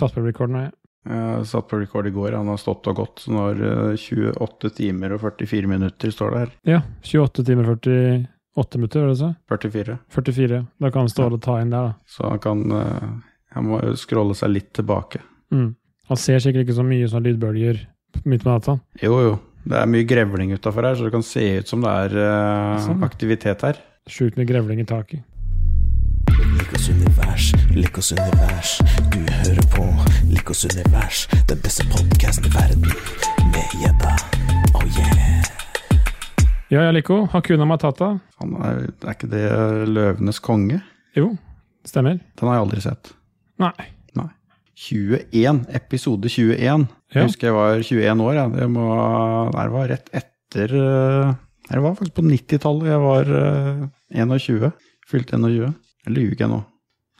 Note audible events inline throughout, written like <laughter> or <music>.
satt på record nå, jeg. Jeg satt på record i går, han har stått og gått. Så nå har eh, 28 timer og 44 minutter, står det her. Ja. 28 timer og 48 minutter, var det så? 44. 44. Da kan han stå og ta inn der, da. Så han kan eh, Han må scrolle seg litt tilbake. Mm. Han ser sikkert ikke så mye sånn lydbølger midt på natta. Jo, jo. Det er mye grevling utafor her, så det kan se ut som det er uh, Sånn, aktivitet her. Sjukt mye grevling i taket. Likos univers, Likos univers. Du hører på Likos univers, den beste podkasten i verden. Med gjedda. Oh yeah. Ja, ja, Lico. Hakuna Matata. Han er, er ikke det Løvenes konge? Jo, stemmer. Den har jeg aldri sett. Nei. Nei. 21, episode 21. Ja. Jeg husker jeg var 21 år. Ja. Det må, det var rett etter eh, Det var faktisk på 90-tallet. Jeg var eh, 21. Fylte 21. Eller ljuger jeg nå?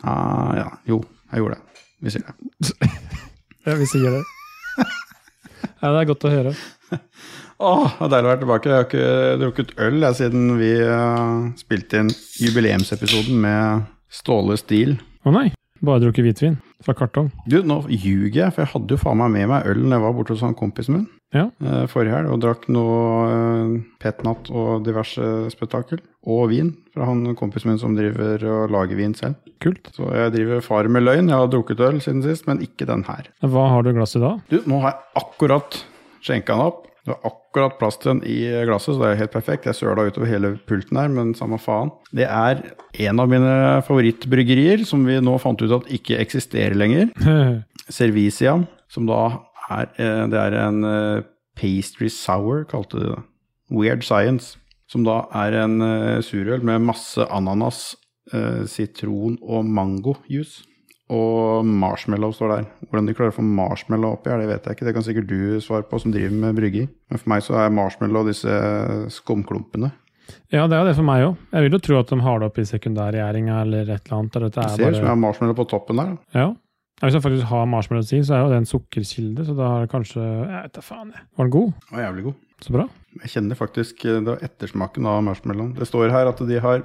Ah, ja, jo, jeg gjorde det. Vi sier det. <laughs> Ja, vi sier det. <laughs> ja, det er godt å høre. Åh, det er deilig å være tilbake. Jeg har ikke drukket øl jeg, siden vi uh, spilte inn jubileumsepisoden med Ståle Stil. Å nei. Bare drukket hvitvin fra kartong. Du, nå ljuger jeg, for jeg hadde jo faen meg med meg øl når jeg var borte hos han kompisen min Ja. eh, forrige helg og drakk noe eh, petnat og diverse spetakkel. Og vin fra han kompisen min som driver og lager vin selv. Kult. Så jeg driver far med løgn. Jeg har drukket øl siden sist, men ikke den her. Hva har du i glasset da? Du, nå har jeg akkurat skjenka den opp. Det var akkurat plass til den i glasset, så det er helt perfekt. Jeg søla utover hele pulten her, men samme faen. Det er en av mine favorittbryggerier, som vi nå fant ut at ikke eksisterer lenger. <laughs> Servicia, som da er, eh, det er en eh, pastry sour, kalte de det. Weird Science. Som da er en eh, surøl med masse ananas, sitron og mangojuice. Og marshmallow står der. Hvordan de klarer å få marshmallow oppi her, det vet jeg ikke. Det kan sikkert du svare på, som driver med brygging. Men for meg så er marshmallow disse skumklumpene. Ja, det er jo det for meg òg. Jeg vil jo tro at de har det oppi sekundærgjæringa eller et eller annet. Det er ser ut som jeg har marshmallow på toppen der. da. Ja. Hvis jeg faktisk har marshmallows i, så er jo det en sukkerkilde, så da har det kanskje Jeg vet da faen, jeg. Var den god? Den var jævlig god. Så bra. Jeg kjenner faktisk eh, det var ettersmaken av marshmallowen. Det står her at de har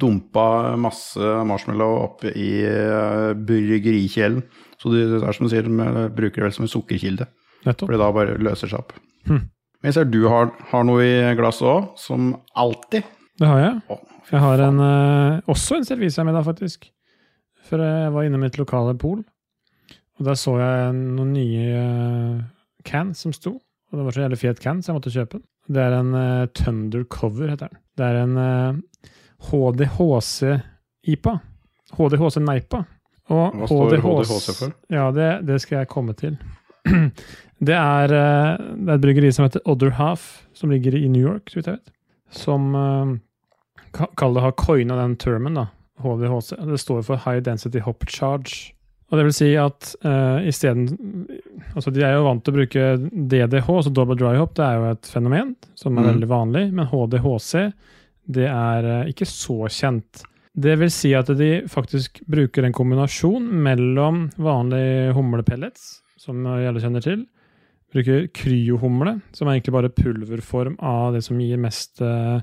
dumpa masse marshmallow oppe i eh, bryggerikjelen. Så det er som du sier, de bruker det vel som en sukkerkilde. Nettopp. For det da bare løser seg opp. Hm. Men jeg ser du har, har noe i glasset òg, som alltid. Det har jeg. Å, Jeg har en, eh, også en servise med deg, faktisk. For jeg var inne med et lokale pol, og der så jeg noen nye can cans som sto. Og det var så jævlig fet can, så jeg måtte kjøpe den. Det er en uh, Thunder Cover, heter den. Det er en uh, HDHC-IPA. HDHC-Neipa. Og Hva står HDHC for? Ja, det, det skal jeg komme til. <clears throat> Det er, eh, det er et bryggeri som heter Other Half, som ligger i New York, så vidt jeg vet. Som uh, Kall det har coina den termen, da. HDHC. Det står for High Density Hop Charge. Og det vil si at uh, isteden Altså, de er jo vant til å bruke DDH, altså double dry hop, det er jo et fenomen som er mm. veldig vanlig. Men HDHC, det er uh, ikke så kjent. Det vil si at de faktisk bruker en kombinasjon mellom vanlige humlepellets, som alle kjenner til, bruker kryohumle, som er egentlig bare pulverform av det som gir mest, uh,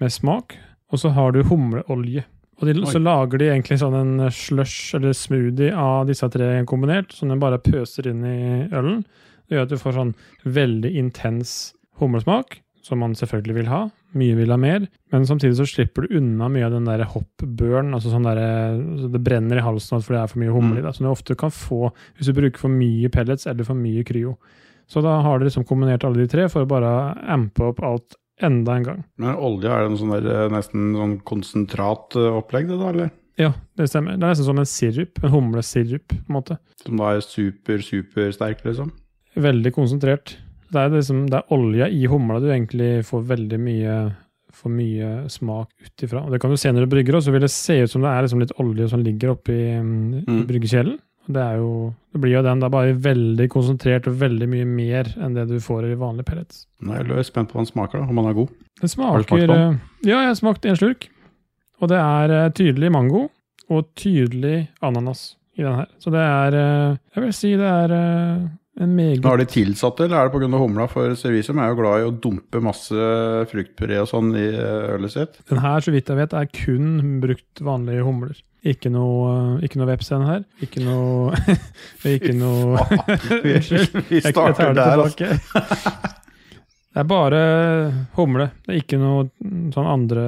mest smak, og så har du humleolje. Og de, så lager de egentlig sånn en slush eller smoothie av disse tre kombinert, som de bare pøser inn i ølen. Det gjør at du får sånn veldig intens humlesmak, som man selvfølgelig vil ha. Mye vil ha mer, men samtidig så slipper du unna mye av den der hop-burn, altså sånn derre altså det brenner i halsen fordi det er for mye humle i det, som du ofte kan få hvis du bruker for mye pellets eller for mye kryo. Så da har du liksom kombinert alle de tre for å bare ampe opp alt enda en gang. Men olje, er det sånn der, eh, nesten sånn konsentratopplegg, det da, eller? Ja, det stemmer. Det er nesten som en sirup, en humlesirup, på en måte. Som da er super, supersterk, liksom? Veldig konsentrert. Det er, liksom, det er olja i humla du egentlig får veldig mye, får mye smak ut ifra. Og det kan du se når du brygger, og så vil det se ut som det er liksom litt olje som ligger oppi mm. Mm. bryggekjelen. Det, er jo, det blir jo den, det er bare veldig konsentrert og veldig mye mer enn det du får i vanlige pellets. Nå er jeg spent på hva den smaker, da, om den er god. Den smaker eh, Ja, jeg har smakt en slurk. Og det er eh, tydelig mango og tydelig ananas i den her. Så det er eh, Jeg vil si det er en meget Har de tilsatt det, eller er det pga. humla? For Servicium er jo glad i å dumpe masse fruktpuré og sånn i ølet sitt. Den her, så vidt jeg vet, er kun brukt vanlige humler. Ikke noe, ikke noe webscene her. Ikke noe <laughs> Ikke noe Vi, starter der, altså. Det er bare humle. Det er ikke noe sånn andre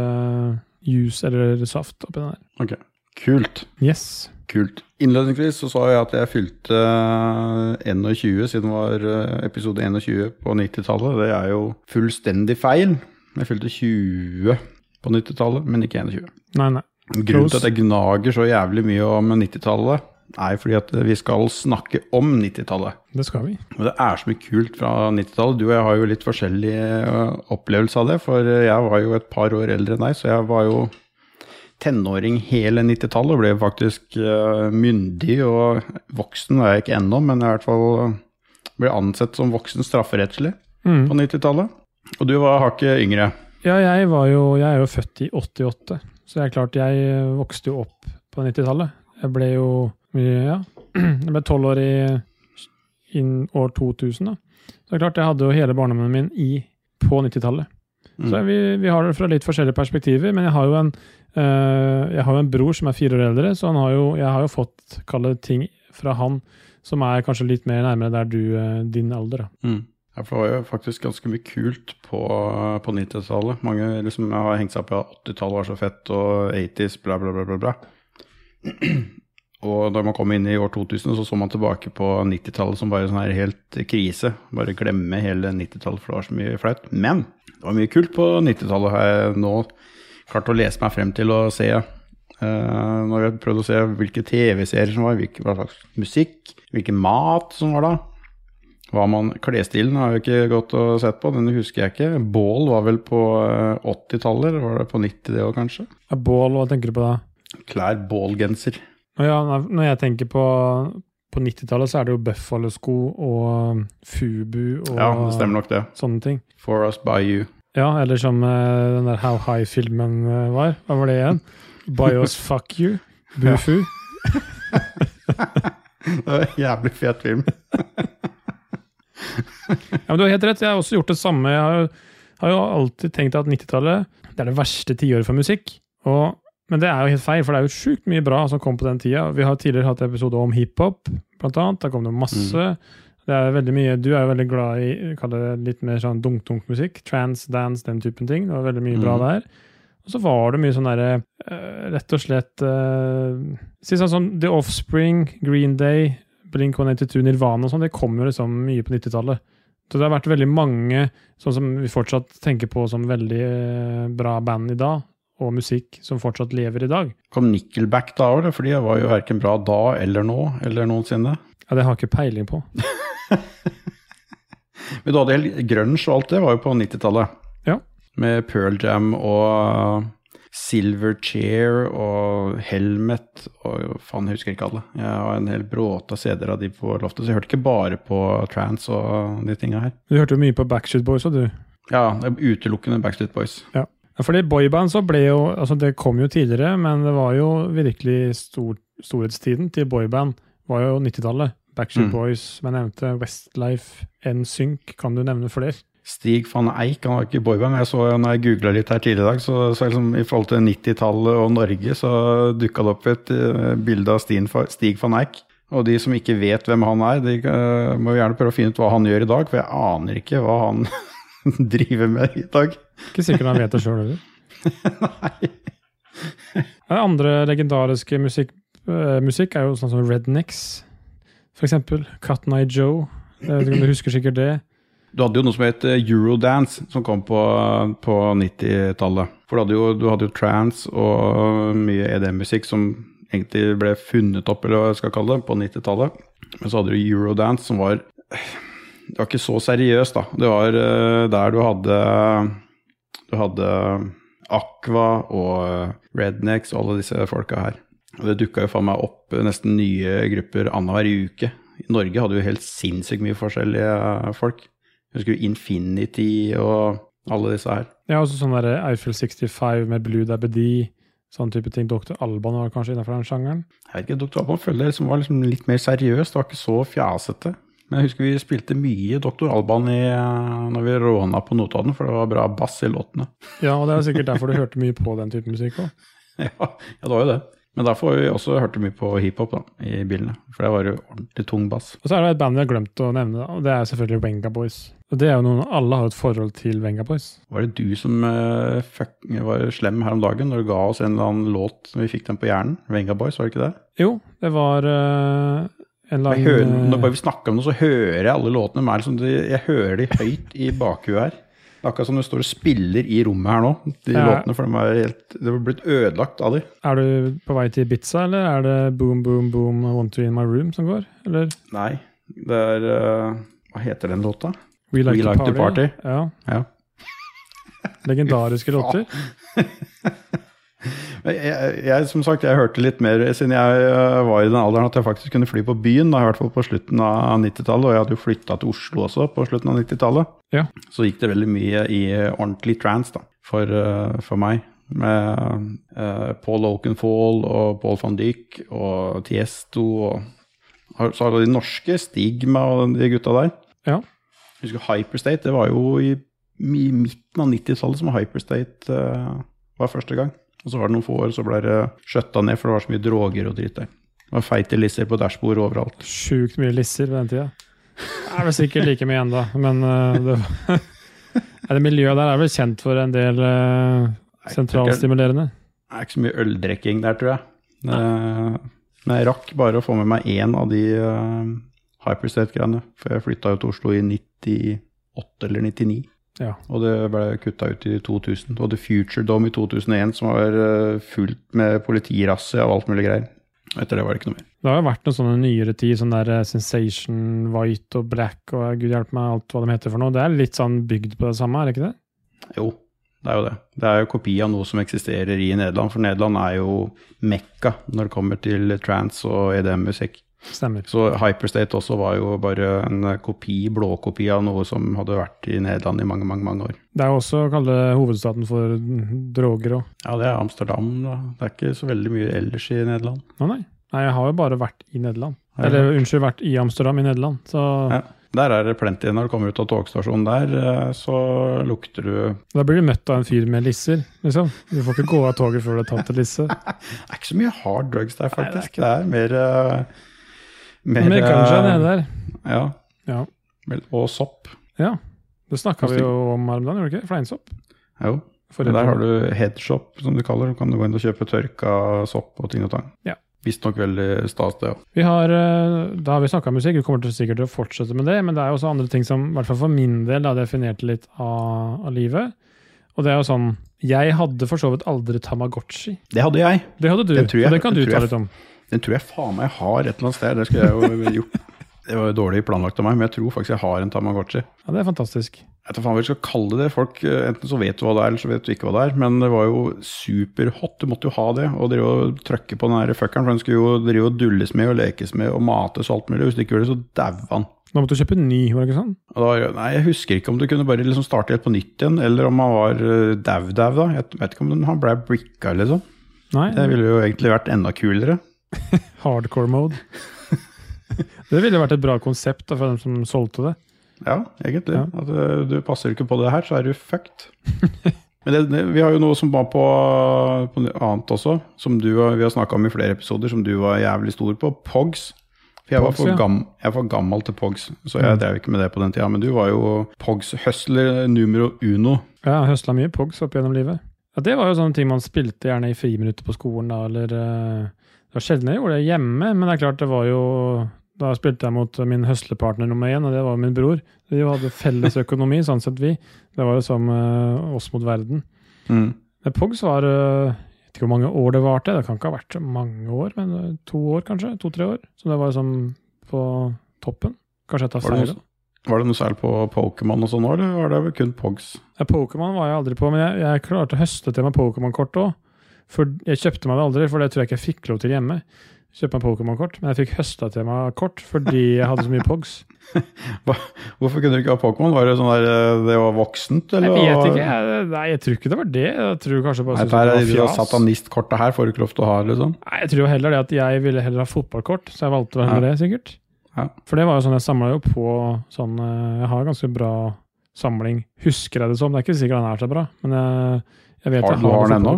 juice eller saft oppi den her. Ok, Kult. Yes. Kult. Innledningsvis så sa jeg at jeg fylte eh, 21 siden det var eh, episode 21 på 90-tallet. Det er jo fullstendig feil. Jeg fylte 20 på 90-tallet, men ikke 21. Nei, nei. Grunnen til at jeg gnager så jævlig mye om 90-tallet, er fordi at vi skal snakke om 90-tallet. Det skal vi. Og det er så mye kult fra 90-tallet. Du og jeg har jo litt forskjellig øh, opplevelse av det. For jeg var jo et par år eldre enn deg, så jeg var jo tenåring hele 90-tallet. Og ble faktisk øh, myndig og voksen, er jeg ikke ennå, men i hvert fall ble ansett som voksen strafferettslig Mm. på 90-tallet. Og du var hakket yngre. Ja, jeg, var jo, jeg er jo født i 88, så det er klart jeg vokste jo opp på 90-tallet. Jeg ble jo ja, <clears throat> jeg ble tolv år i inn år 2000 da. Så det er klart jeg hadde jo hele barndommen min i, på 90-tallet. Mm. Så vi, vi har det fra litt forskjellige perspektiver, men jeg har jo en, øh, jeg har en bror som er fire år eldre, så han har jo, jeg har jo fått kalle ting fra han som er kanskje litt mer nærmere der du, eh, din alder. Da. Mm. Ja, for det var jo faktisk ganske mye kult på, på 90-tallet. Mange liksom har hengt seg opp i at 80-tallet var så fett, og 80s, bla, bla, bla, bla. bla. <clears throat> Og da man kom inn i år 2000, så så man tilbake på 90-tallet som bare sånn her helt krise. Bare glemme hele 90-tallet, for det var så mye flaut. Men det var mye kult på 90-tallet, har jeg nå klart å lese meg frem til å se. Uh, når jeg prøvde prøvd å se hvilke TV-serier som var, hvilke, hva slags musikk, hvilken mat som var da. Hva man, Klesstilen har jeg ikke gått og sett på, den husker jeg ikke. Bål var vel på eh, 80-tallet, var det på 90 det òg, kanskje? Ja, Bål, hva tenker du på da? Klær, bålgenser. Jeg, når jeg tenker på, på 90-tallet, så er det jo Buffalo-sko og Fubu og Ja, det stemmer nok det. sånne ting. For us by you. Ja, eller som eh, den der How High-filmen eh, var. Hva var det igjen? By us Fuck You. <laughs> Bufu. <laughs> Det var en jævlig fet film. <laughs> Ja, men Du har helt rett, jeg har også gjort det samme. Jeg har jo, har jo alltid tenkt at 90-tallet det er det verste tiåret for musikk. Og, men det er jo helt feil, for det er jo sjukt mye bra som kom på den tida. Vi har tidligere hatt episode om hiphop, blant annet. Da kom det masse. Det er veldig mye, Du er jo veldig glad i kall det litt mer sånn dunk-dunk-musikk. Trance, dance, den typen ting. Det var veldig mye bra Mhm. der. Og så var det mye sånn derre eh, Rett og slett uh, Si sånn som The Offspring, Green Day, Blink 182, Nirvana og sånn. Det kom jo liksom mye på 90-tallet. Så det har vært veldig mange, sånn som vi fortsatt tenker på som veldig eh, bra band i dag, og musikk som fortsatt lever i dag. Kom Nickelback da òg, for de var jo verken bra da eller nå, eller noensinne. Ja, det har jeg ikke peiling på. <laughs> Men du hadde helt grunge og alt det var jo på 90-tallet. Ja. Med Pearl Jam og Silverchair og Helmet og faen, jeg husker ikke alle. Jeg har en hel bråte av CD-er av de på loftet, så jeg hørte ikke bare på trance og de tinga her. Du hørte jo mye på Backstreet Boys, òg, du. Ja, utelukkende Backstreet Boys. Ja, fordi boyband så ble jo Altså, det kom jo tidligere, men det var jo virkelig stor, storhetstiden til boyband var jo 90-tallet. Backstreet Mm. Boys, som jeg nevnte, Westlife, NSYNC, kan du nevne flere? Stig van Eik han var ikke boyband. Jeg så når jeg googla litt her tidligere i dag, så, så liksom, i forhold til 90-tallet og Norge, så dukka det opp et uh, bilde av Stig, Stig van Eik. Og de som ikke vet hvem han er, de uh, må gjerne prøve å finne ut hva han gjør i dag, for jeg aner ikke hva han <laughs> driver med i dag. Ikke sikkert han vet det sjøl heller. <laughs> Nei. andre legendariske musikk, uh, musikk er jo sånn som Rednecks, eksempel. Cotton Eye Joe. Du husker sikkert det. Du hadde jo noe som het eh, Eurodance, som kom på, på 90-tallet. For du hadde, jo, du hadde jo trance og mye EDM-musikk som egentlig ble funnet opp, eller hva jeg skal kalle det, på 90-tallet. Men så hadde du Eurodance, som var Det var ikke så seriøst, da. Det var eh, der du hadde Du hadde Aqua og Rednecks og alle disse folka her. Og det dukka jo faen meg opp nesten nye grupper annenhver uke. I Norge hadde vi helt sinnssykt mye forskjellige folk. Husker du Infinity og alle disse her. Ja, også sånn der Eiffel 65 med Blue Dabbedy. Sånn type ting. Dr. Alban var kanskje innenfor den sjangeren. Jeg vet ikke, Dr. Alban føler jeg liksom var liksom litt mer seriøst, det var ikke så fjasete. Men jeg husker vi spilte mye Dr. Alban i, eh, når vi råna på Notodden, for det var bra bass i låtene. Ja, og det er sikkert <laughs> derfor du hørte mye på den type musikk òg. Ja, ja, det var jo det. Men derfor vi også hørte mye på hiphop da, i bilene. For det var jo ordentlig tung bass. Og så er det et band vi har glemt å nevne, og det er selvfølgelig Wenga Boys. Og det er jo noen, Alle har et forhold til Wenga Boys. Var det du som uh, fuck, var slem her om dagen når du ga oss en eller annen låt når vi fikk den på hjernen? Wenga Boys, var det ikke det? Jo, det var uh en eller Jeg hører, når bare vi snakker om det, så hører jeg alle låtene. liksom jeg hører de høyt i bakhuet her. Det er akkurat som du står og spiller i rommet her nå. De Ja. låtene, for de er helt, Det var blitt ødelagt av de. Er du på vei til Ibiza, eller er det Boom Boom Boom I Want To In My Room som går? Eller Nei, det er uh, Hva heter den låta? We Like, We to, Like to party. Party. Ja. Ja. Legendariske <laughs> låter. Jeg, jeg, som sagt, jeg hørte litt mer siden jeg øh, var i den alderen at jeg faktisk kunne fly på byen, da, i hvert fall på slutten av 90-tallet, og jeg hadde jo flytta til Oslo også på slutten av 90-tallet. Ja. Så gikk det veldig mye i øh, ordentlig trance da, for, øh, for meg. Med øh, Paul Oakenfold og Paul van Dyck og Tiesto og så har du de norske, Stigma og de gutta der. Ja. Jeg husker Hyperstate, det var jo i, i midten av 90-tallet som Hyperstate øh, var første gang. Og så var det noen få år, så ble det skjøtta ned, for det var så mye droger og dritt der. Det var feite lisser på dashbordet overalt. Sjukt mye lisser på den tida. Det er vel sikkert like mye ennå, men eh, det, <laughs> det miljøet der er vel kjent for en del uh, sentralstimulerende. Det er ikke så mye øldrikking der, tror jeg. Eh, Men jeg rakk bare å få med meg én av de uh, Hyperstate-greiene. For jeg flytta jo til Oslo i 98 eller 99. Ja. Og det ble kutta ut i 2000. Og The Future Dome i 2001, som var uh, fullt med politirasse og alt mulig greier. Etter det var det ikke noe mer. Det har jo vært noen sånne nyere tid, sånn der eh, Sensation, White og Black og gud hjelpe meg alt hva de heter for noe. Det er litt sånn bygd på det samme, er det ikke det? Jo, det er jo det. Det er jo kopi av noe som eksisterer i Nederland, for Nederland er jo mekka når det kommer til trance og EDM-musikk. Stemmer. Så Hyperstate også var jo bare en kopi, blåkopi av noe som hadde vært i Nederland i mange, mange mange år. Det er jo også å kalle hovedstaten for droger òg. Ja, det er Amsterdam, da. Det er ikke så veldig mye ellers i Nederland. Å nei. Nei, jeg har jo bare vært i Nederland. Eller unnskyld, vært i Amsterdam i Nederland. Så Ja. Der er det plenty. Når du kommer ut av togstasjonen der, eh, så lukter du da blir du møtt av en fyr med lisser, liksom. Du får ikke gå av toget før du har tatt en lisse. <laughs> er ikke så mye hard drugs der, faktisk. Nei, det er det, er mer Mer, Men kanskje eh, der. Ja. Ja. Vel, Og sopp. ja. Det snakka vi jo om her om dagen, gjorde vi ikke? Fleinsopp. Jo. Men der har du headshop, som du kaller det. Du gå inn og kjøpe tørka sopp og ting og tang. Ja. Visstnok veldig stas, det òg. Vi har, eh, da har vi snakka musikk, vi kommer til sikkert til å fortsette med det, men det er jo også andre ting som, i hvert fall for min del, har definert litt av, av livet. Og det er jo sånn Jeg hadde for så vidt aldri Tamagotchi. Det hadde jeg. Det hadde du, Det jeg- og det kan du ta litt om. Den tror jeg faen meg har et eller annet sted. Det skulle jeg jo <laughs> gjort. Det var dårlig planlagt av meg, men jeg tror faktisk jeg har en Tamagotchi. Ja, Det er fantastisk. Jeg vet faen hva vi skal kalle det. Folk, eh, Enten så vet du hva det er, eller så vet du ikke hva det er. Men det var jo superhot. Du måtte jo ha det. Og drive og trykke på den fuckeren, for den skulle jo drive og dulles med og lekes med og mates og alt mulig. Hvis du ikke gjør det, så dauer han. Nå måtte du kjøpe en ny, var det ikke sånn? Da, nei, Jeg husker ikke om du kunne bare liksom starte helt på nytt igjen, eller om han var uh, dau-dau. da. Jeg vet ikke om han ble bricka, liksom. Nei, Det ville jo egentlig vært enda kulere. Hardcore mode. <laughs> det ville vært et bra konsept da, for dem som solgte det. Ja, egentlig. Ja. At uh, du passer ikke på det her, så er du fucked. Men det, det, vi har jo noe som var på, på annet også, som du, vi har snakka om i flere episoder, som du var jævlig stor på. Pogs. For jeg, Pogs, var for ja. gam, jeg var gammel til Pogs, så jeg Mm. drev ikke med det på den tida. Men du var jo Pogs-høsler numero uno. Ja, jeg høsla mye Pogs opp gjennom livet. Ja, Det var jo sånne ting man spilte gjerne i friminuttet på skolen, da, eller eh, Det var sjelden jeg gjorde det hjemme, men det er klart det var jo Da spilte jeg mot min høslepartner nummer én, og det var min bror. Vi hadde felles økonomi, sånn sett vi. Det var jo som eh, oss mot verden. Mm. Men Pogs var uh, Jeg vet ikke hvor mange år det varte, det kan ikke ha vært så mange år, men eh, to år kanskje? To-tre år. Så det var liksom på toppen. Kanskje jeg tar feil. var det noe særlig på Pokémon og sånn eller var det kun Pogs? Ja, Pokémon var jeg aldri på, men jeg, jeg klarte å høste til meg Pokémon-kort òg. For jeg kjøpte meg det aldri, for det tror jeg ikke jeg fikk lov til hjemme. Kjøpte meg Pokémon-kort, men jeg fikk høsta til meg kort fordi jeg hadde så mye Pogs. <laughs> Hvorfor kunne du ikke ha Pokémon? Var det sånn der eh, det var voksent, eller? Jeg vet ikke, jeg, nei, jeg tror ikke det var det. Jeg tror kanskje bare Nei, det, det var fjas. satanistkortet her får du ikke lov til å ha, liksom. Nei, jeg tror heller det at jeg ville heller ha fotballkort, så jeg valgte vel Ja. det, sikkert. Ja. For det var jo sånn, jeg samla jo på sånn eh, Jeg har ganske bra samling, husker jeg det som. Det er ikke sikkert den er så bra, men jeg, jeg vet Har- jeg har noe den ennå?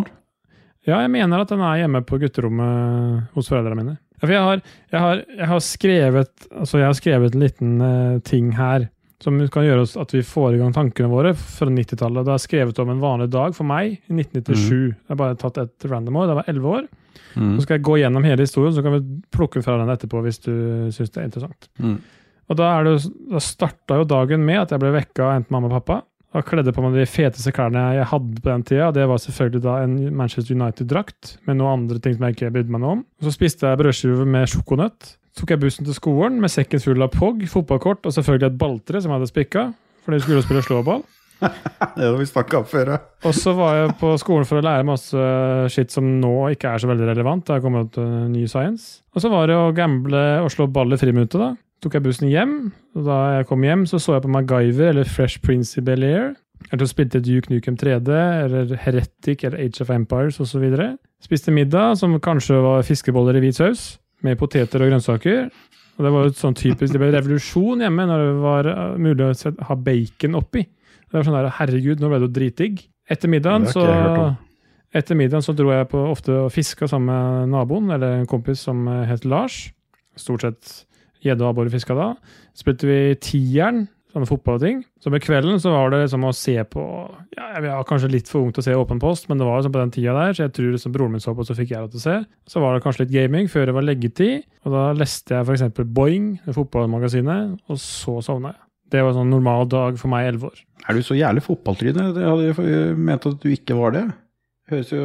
Ja, jeg mener at den er hjemme på gutterommet hos foreldrene mine. Ja, jeg har, jeg, har, jeg, har skrevet, altså jeg har skrevet en liten uh, ting her som kan gjøre oss at vi får i gang tankene våre fra 90-tallet. Det er skrevet om en vanlig dag for meg i 1997. Mm. Jeg har bare tatt et random år. det var jeg 11 år. Mm. Så skal jeg gå gjennom hele historien, så kan vi plukke fra den etterpå hvis du syns det er interessant. Mm. Og Da, er det, da starta jo dagen med at jeg ble vekka av enten mamma og pappa. Og kledde på meg de feteste klærne jeg hadde på den tida. Det var selvfølgelig da en Manchester United-drakt med noen andre ting som jeg ikke brydde meg noe om. Og så spiste jeg brødskive med sjokonøtt. Så tok jeg bussen til skolen med sekken full av POG, fotballkort og selvfølgelig et balltre som jeg hadde spikka. Fordi vi skulle spille slåball. <laughs> Det har vi snakka om før, ja. Og så var jeg på skolen for å lære masse skitt som nå ikke er så veldig relevant. Det har kommet uh, ny science. Og så var det å gamble og slå ball i friminuttet, da. Tok jeg bussen hjem. Og da jeg kom hjem, så så jeg på MacGyver eller Fresh Prince i Bel-Air. Eller så spilte jeg Duke Nukem 3D eller Heretic eller Age of Empires osv. Spiste middag, som kanskje var fiskeboller i hvit saus, med poteter og grønnsaker. Og det var jo sånn typisk, det ble revolusjon hjemme når det var uh, mulig å ha bacon oppi. Det var sånn der, Herregud, nå ble det jo dritdigg. Etter middagen så etter middagen så dro jeg på ofte og fiska sammen med naboen, eller en kompis som eh, het Lars. Stort sett gjedde og abbor fiska da. Spilte vi tieren, sånne fotballting. Så med kvelden så var det liksom å se på ja, Jeg var kanskje litt for ung til å se Åpen post, men det var liksom på den tida der, så jeg tror liksom broren min så på, så fikk jeg det til å se. Så var det kanskje litt gaming før det var leggetid, og da leste jeg f.eks. Boing, fotballmagasinet, og så sovna jeg. Det var en sånn normal dag for meg, i elleve år. Er du så jævlig fotballtryne? Jeg hadde ment at du ikke var det. Høres jo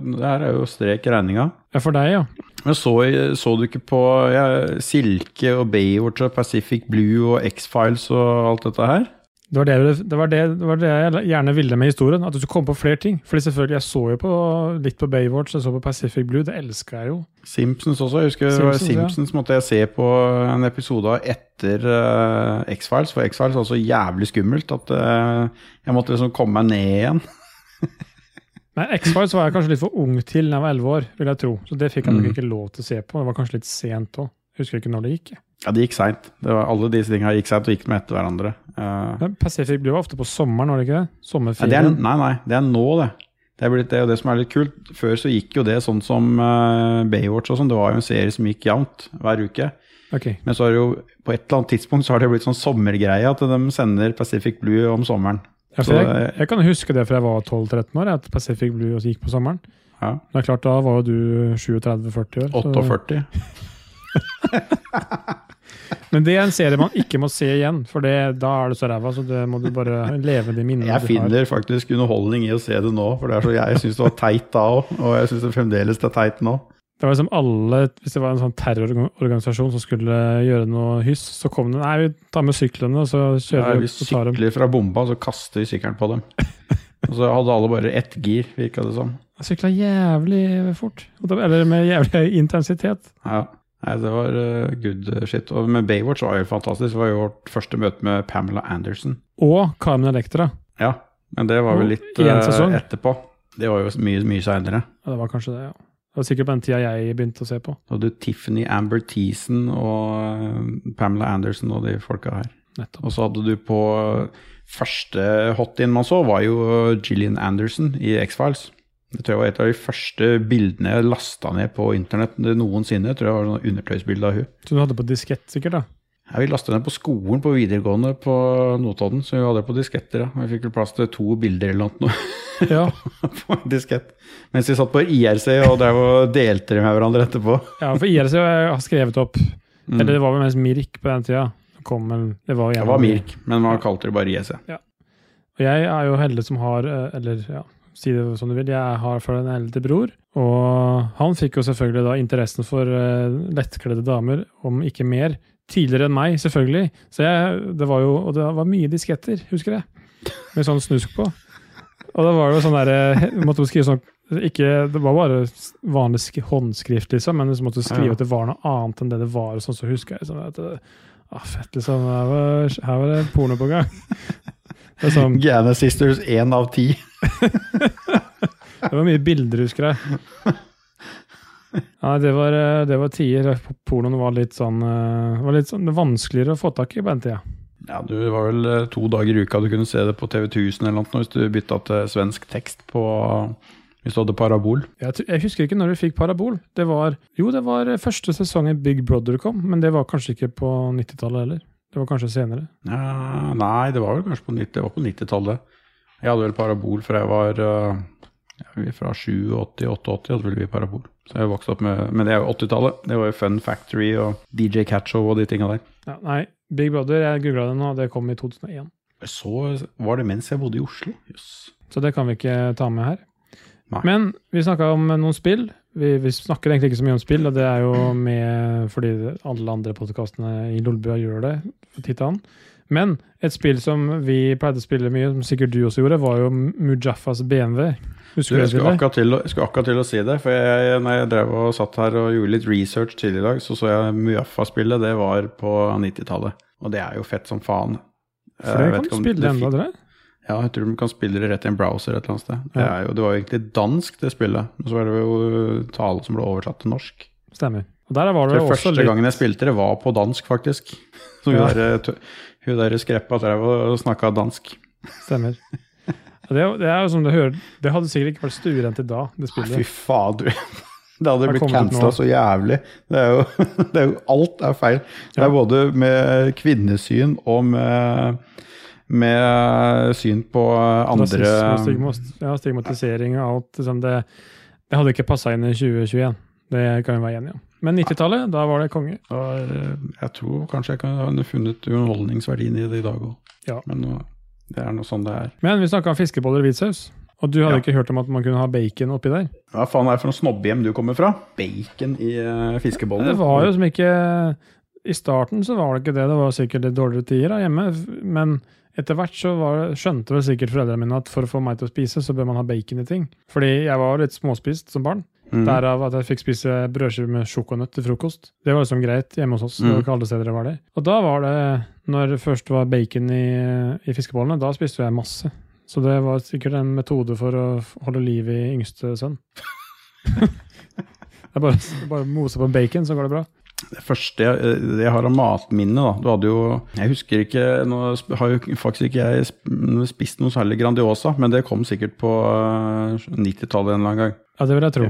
Det her er jo strek i regninga. Ja, for deg, ja. Men så, så du ikke på ja, Silke og Baywatch og Pacific Blue og X-Files og alt dette her? Det var det, det, var det, det var det jeg gjerne ville med historien. At du skulle komme på flere ting. Fordi selvfølgelig, jeg så jo på, litt på Baywatch, jeg så på Pacific Blue. Det elska jeg jo. Simpsons også. Jeg husker det var Simpsons, ja. Måtte jeg se på en episode av etter uh, X-Files, for X-Files var så jævlig skummelt at uh, jeg måtte liksom komme meg ned igjen. <laughs> Men X-Files var jeg kanskje litt for ung til da jeg var elleve år, vil jeg tro. Så det fikk jeg nok Mm. ikke lov til å se på. Det var kanskje litt sent òg. Husker ikke når det gikk. Ja, det gikk seint. Alle disse tingene gikk seint og gikk med etter hverandre. Uh, Men Pacific Blue var ofte på sommeren, var det ikke det? Nei, det er, Sommerferien. nei, nei, det er nå, det. Det er, blitt, det og det som er litt kult. Før så gikk jo det sånn som uh, Baywatch og sånn. Det var jo en serie som gikk jevnt hver uke. Okay. Men så har det jo på et eller annet tidspunkt så har det blitt sånn sommergreie at de sender Pacific Blue om sommeren. Ja, jeg, jeg kan huske det fra jeg var 12-13 år, at Pacific Blue gikk på sommeren. Ja. Det er klart, Da var jo du 37-40 år. så- 48. <laughs> Men det er en serie man ikke må se igjen, for det, da er det så ræva. Så det må du bare leve de minnene Jeg finner faktisk underholdning i å se det nå, for det er så, jeg syns det var teit da òg, og jeg syns det fremdeles det er teit nå. Det var liksom alle, Hvis det var en sånn terrororganisasjon som skulle gjøre noe hyss, så kom det Nei, vi tar med syklene, og så kjører vi vi og tar dem. sykler fra bomba, så kaster vi sykkelen på dem. <laughs> Og så hadde alle bare ett gir, virka det som. Jeg sykla jævlig fort. Eller med jævlig intensitet. Ja. Nei, det var eh, good shit. Og med Baywatch var jo fantastisk. Det var jo vårt første møte med Pamela Anderson. Og Carmen Electra. Ja, men det var vel litt eh, etterpå. Det var jo mye, mye seinere. Ja, det var kanskje det, ja. Det var sikkert på den tida jeg begynte å se på. Hadde du Tiffany Amber Thiessen og eh, Pamela Anderson og de folka her. Nettopp. Og så hadde du på Første hot-in man så, var jo Gillian Anderson i X-Files. Det tror jeg var et av de første bildene jeg lasta ned på internett noensinne. Jeg tror jeg var sånn undertøysbilde av hun. Så du hadde på diskett, sikkert? da? Ja, vi lasta ned på skolen på videregående på Notodden, så vi hadde det på disketter. Ja. Vi fikk vel plass til to bilder eller noe Ja, <laughs> på diskett. Mens vi satt på IRC og drev og delte det med hverandre etterpå. ja for IRC har skrevet opp Mm. Eller det var vel mest Mirk på den tida. Vel- det var, Det var Mirk, men man kalte det bare IRC. Og jeg er jo heldig som har eh, Eller ja, si det som du vil. Jeg har for en eldre bror. Og han fikk jo selvfølgelig da interessen for eh, lettkledde damer, om ikke mer. Tidligere enn meg, selvfølgelig. Så jeg, det var jo Og det var mye disketter, husker jeg. Med sånn snusk på. Og da var det jo sånn derre Måtte jo skrive sånn ikke, Det var bare vanlig sk håndskrift, liksom, men så måtte du skrive Ja. at det var noe annet enn det det var. sånn, Så husker jeg sånn at det, ah, Fett, liksom. Her var, her var det porno på gang. Sånn, Gana Sisters én av ti. <laughs> Det var mye bilder, husker jeg. Ja, det var, eh, det var tider. Pornoen var litt sånn eh, var litt sånn vanskeligere å få tak i på den tida. Ja, du var vel eh, to dager i uka du kunne se det på TV 1000 eller noe hvis du bytta til svensk tekst på Hvis du hadde parabol. Jeg, jeg husker ikke når du fikk parabol. Det var, jo, det var første sesongen Big Brother kom, men det var kanskje ikke på 90-tallet heller. Det var kanskje senere. Ja, nei, det var vel kanskje på 90 det var på 90-tallet. Jeg hadde vel parabol fra jeg var ja, fra 87, 88 hadde vel vi parabol. Så jeg vokste opp med Men det er jo 80-tallet. Det var jo Fun Factory og DJ Catchow og de tinga der. Ja, nei, Big Brother, jeg googla det nå, det kom i 2001. Så var det mens jeg bodde i Oslo. Yes. Så det kan vi ikke ta med her. Nei. Men vi snakka om noen spill. Vi, vi snakker egentlig ikke så mye om spill, og det er jo med fordi alle andre podkastene i Lolbua gjør det. for annen. Men et spill som vi pleide å spille mye, som sikkert du også gjorde, var jo Mujaffas BMW. Husker du jeg skulle akkurat, til, å- jeg skulle akkurat til å si det. For jeg, når jeg drev og satt her og gjorde litt research tidligere i dag, så så jeg Mujaffa-spillet. Det var på 90-tallet. Og det er jo fett som faen. For det kan du spille fikk- tror. Ja, jeg tror de kan spille det rett i en browser et eller annet sted. Det, jo, det var jo egentlig dansk, det spillet. Og så var det jo tale som ble oversatt til norsk. Stemmer. Der var Det det første litt gangen jeg spilte det, var på dansk, faktisk. Så hun Ja. der, t- hun der skreppa drev og snakka dansk. Stemmer. Det, det er jo som du hører, det hadde sikkert ikke vært stuerent i dag, det spillet. Fy faen, du. <laughs> Det hadde blitt cancela så jævlig. Det er, jo, <laughs> det er jo Alt er feil. Det er både med kvinnesyn og med, med syn på andre Rasisme og ja, stigmatisering og alt. Liksom det, det hadde ikke passa inn i 2021. Det kan vi være enige om. Men 90-tallet, da var det konge. Da eh, Jeg tror kanskje jeg kunne funnet underholdningsverdien i det i dag òg. Ja. Men det er noe sånn det er. Men vi snakka fiskeboller og hvitsaus. Og du hadde Ja. ikke hørt om at man kunne ha bacon oppi der? Hva faen er det for noe snobbehjem du kommer fra? Bacon i uh, fiskeboller? Det var jo som ikke I starten så var det ikke det. Det var sikkert litt dårligere tider da, hjemme. Men etter hvert så var det, skjønte vel sikkert foreldrene mine at for å få meg til å spise, så bør man ha bacon i ting. Fordi jeg var litt småspist som barn. Mhm. Derav at jeg fikk spise brødskive med sjokonøtt til frokost. Det var liksom greit hjemme hos oss. Det var Mm. ikke alle steder det var det. Og da var det, når det først var bacon i, i fiskebollene, da spiste jeg masse. Så det var sikkert en metode for å holde liv i yngste sønn. <laughs> det er bare, bare mose på bacon, så går det bra. Det første jeg, det jeg har av matminne, da Du hadde jo Jeg husker ikke Nå har jo faktisk ikke jeg spist noe særlig Grandiosa, men det kom sikkert på eh, 90-tallet en eller annen gang. Ja, det vil jeg tro.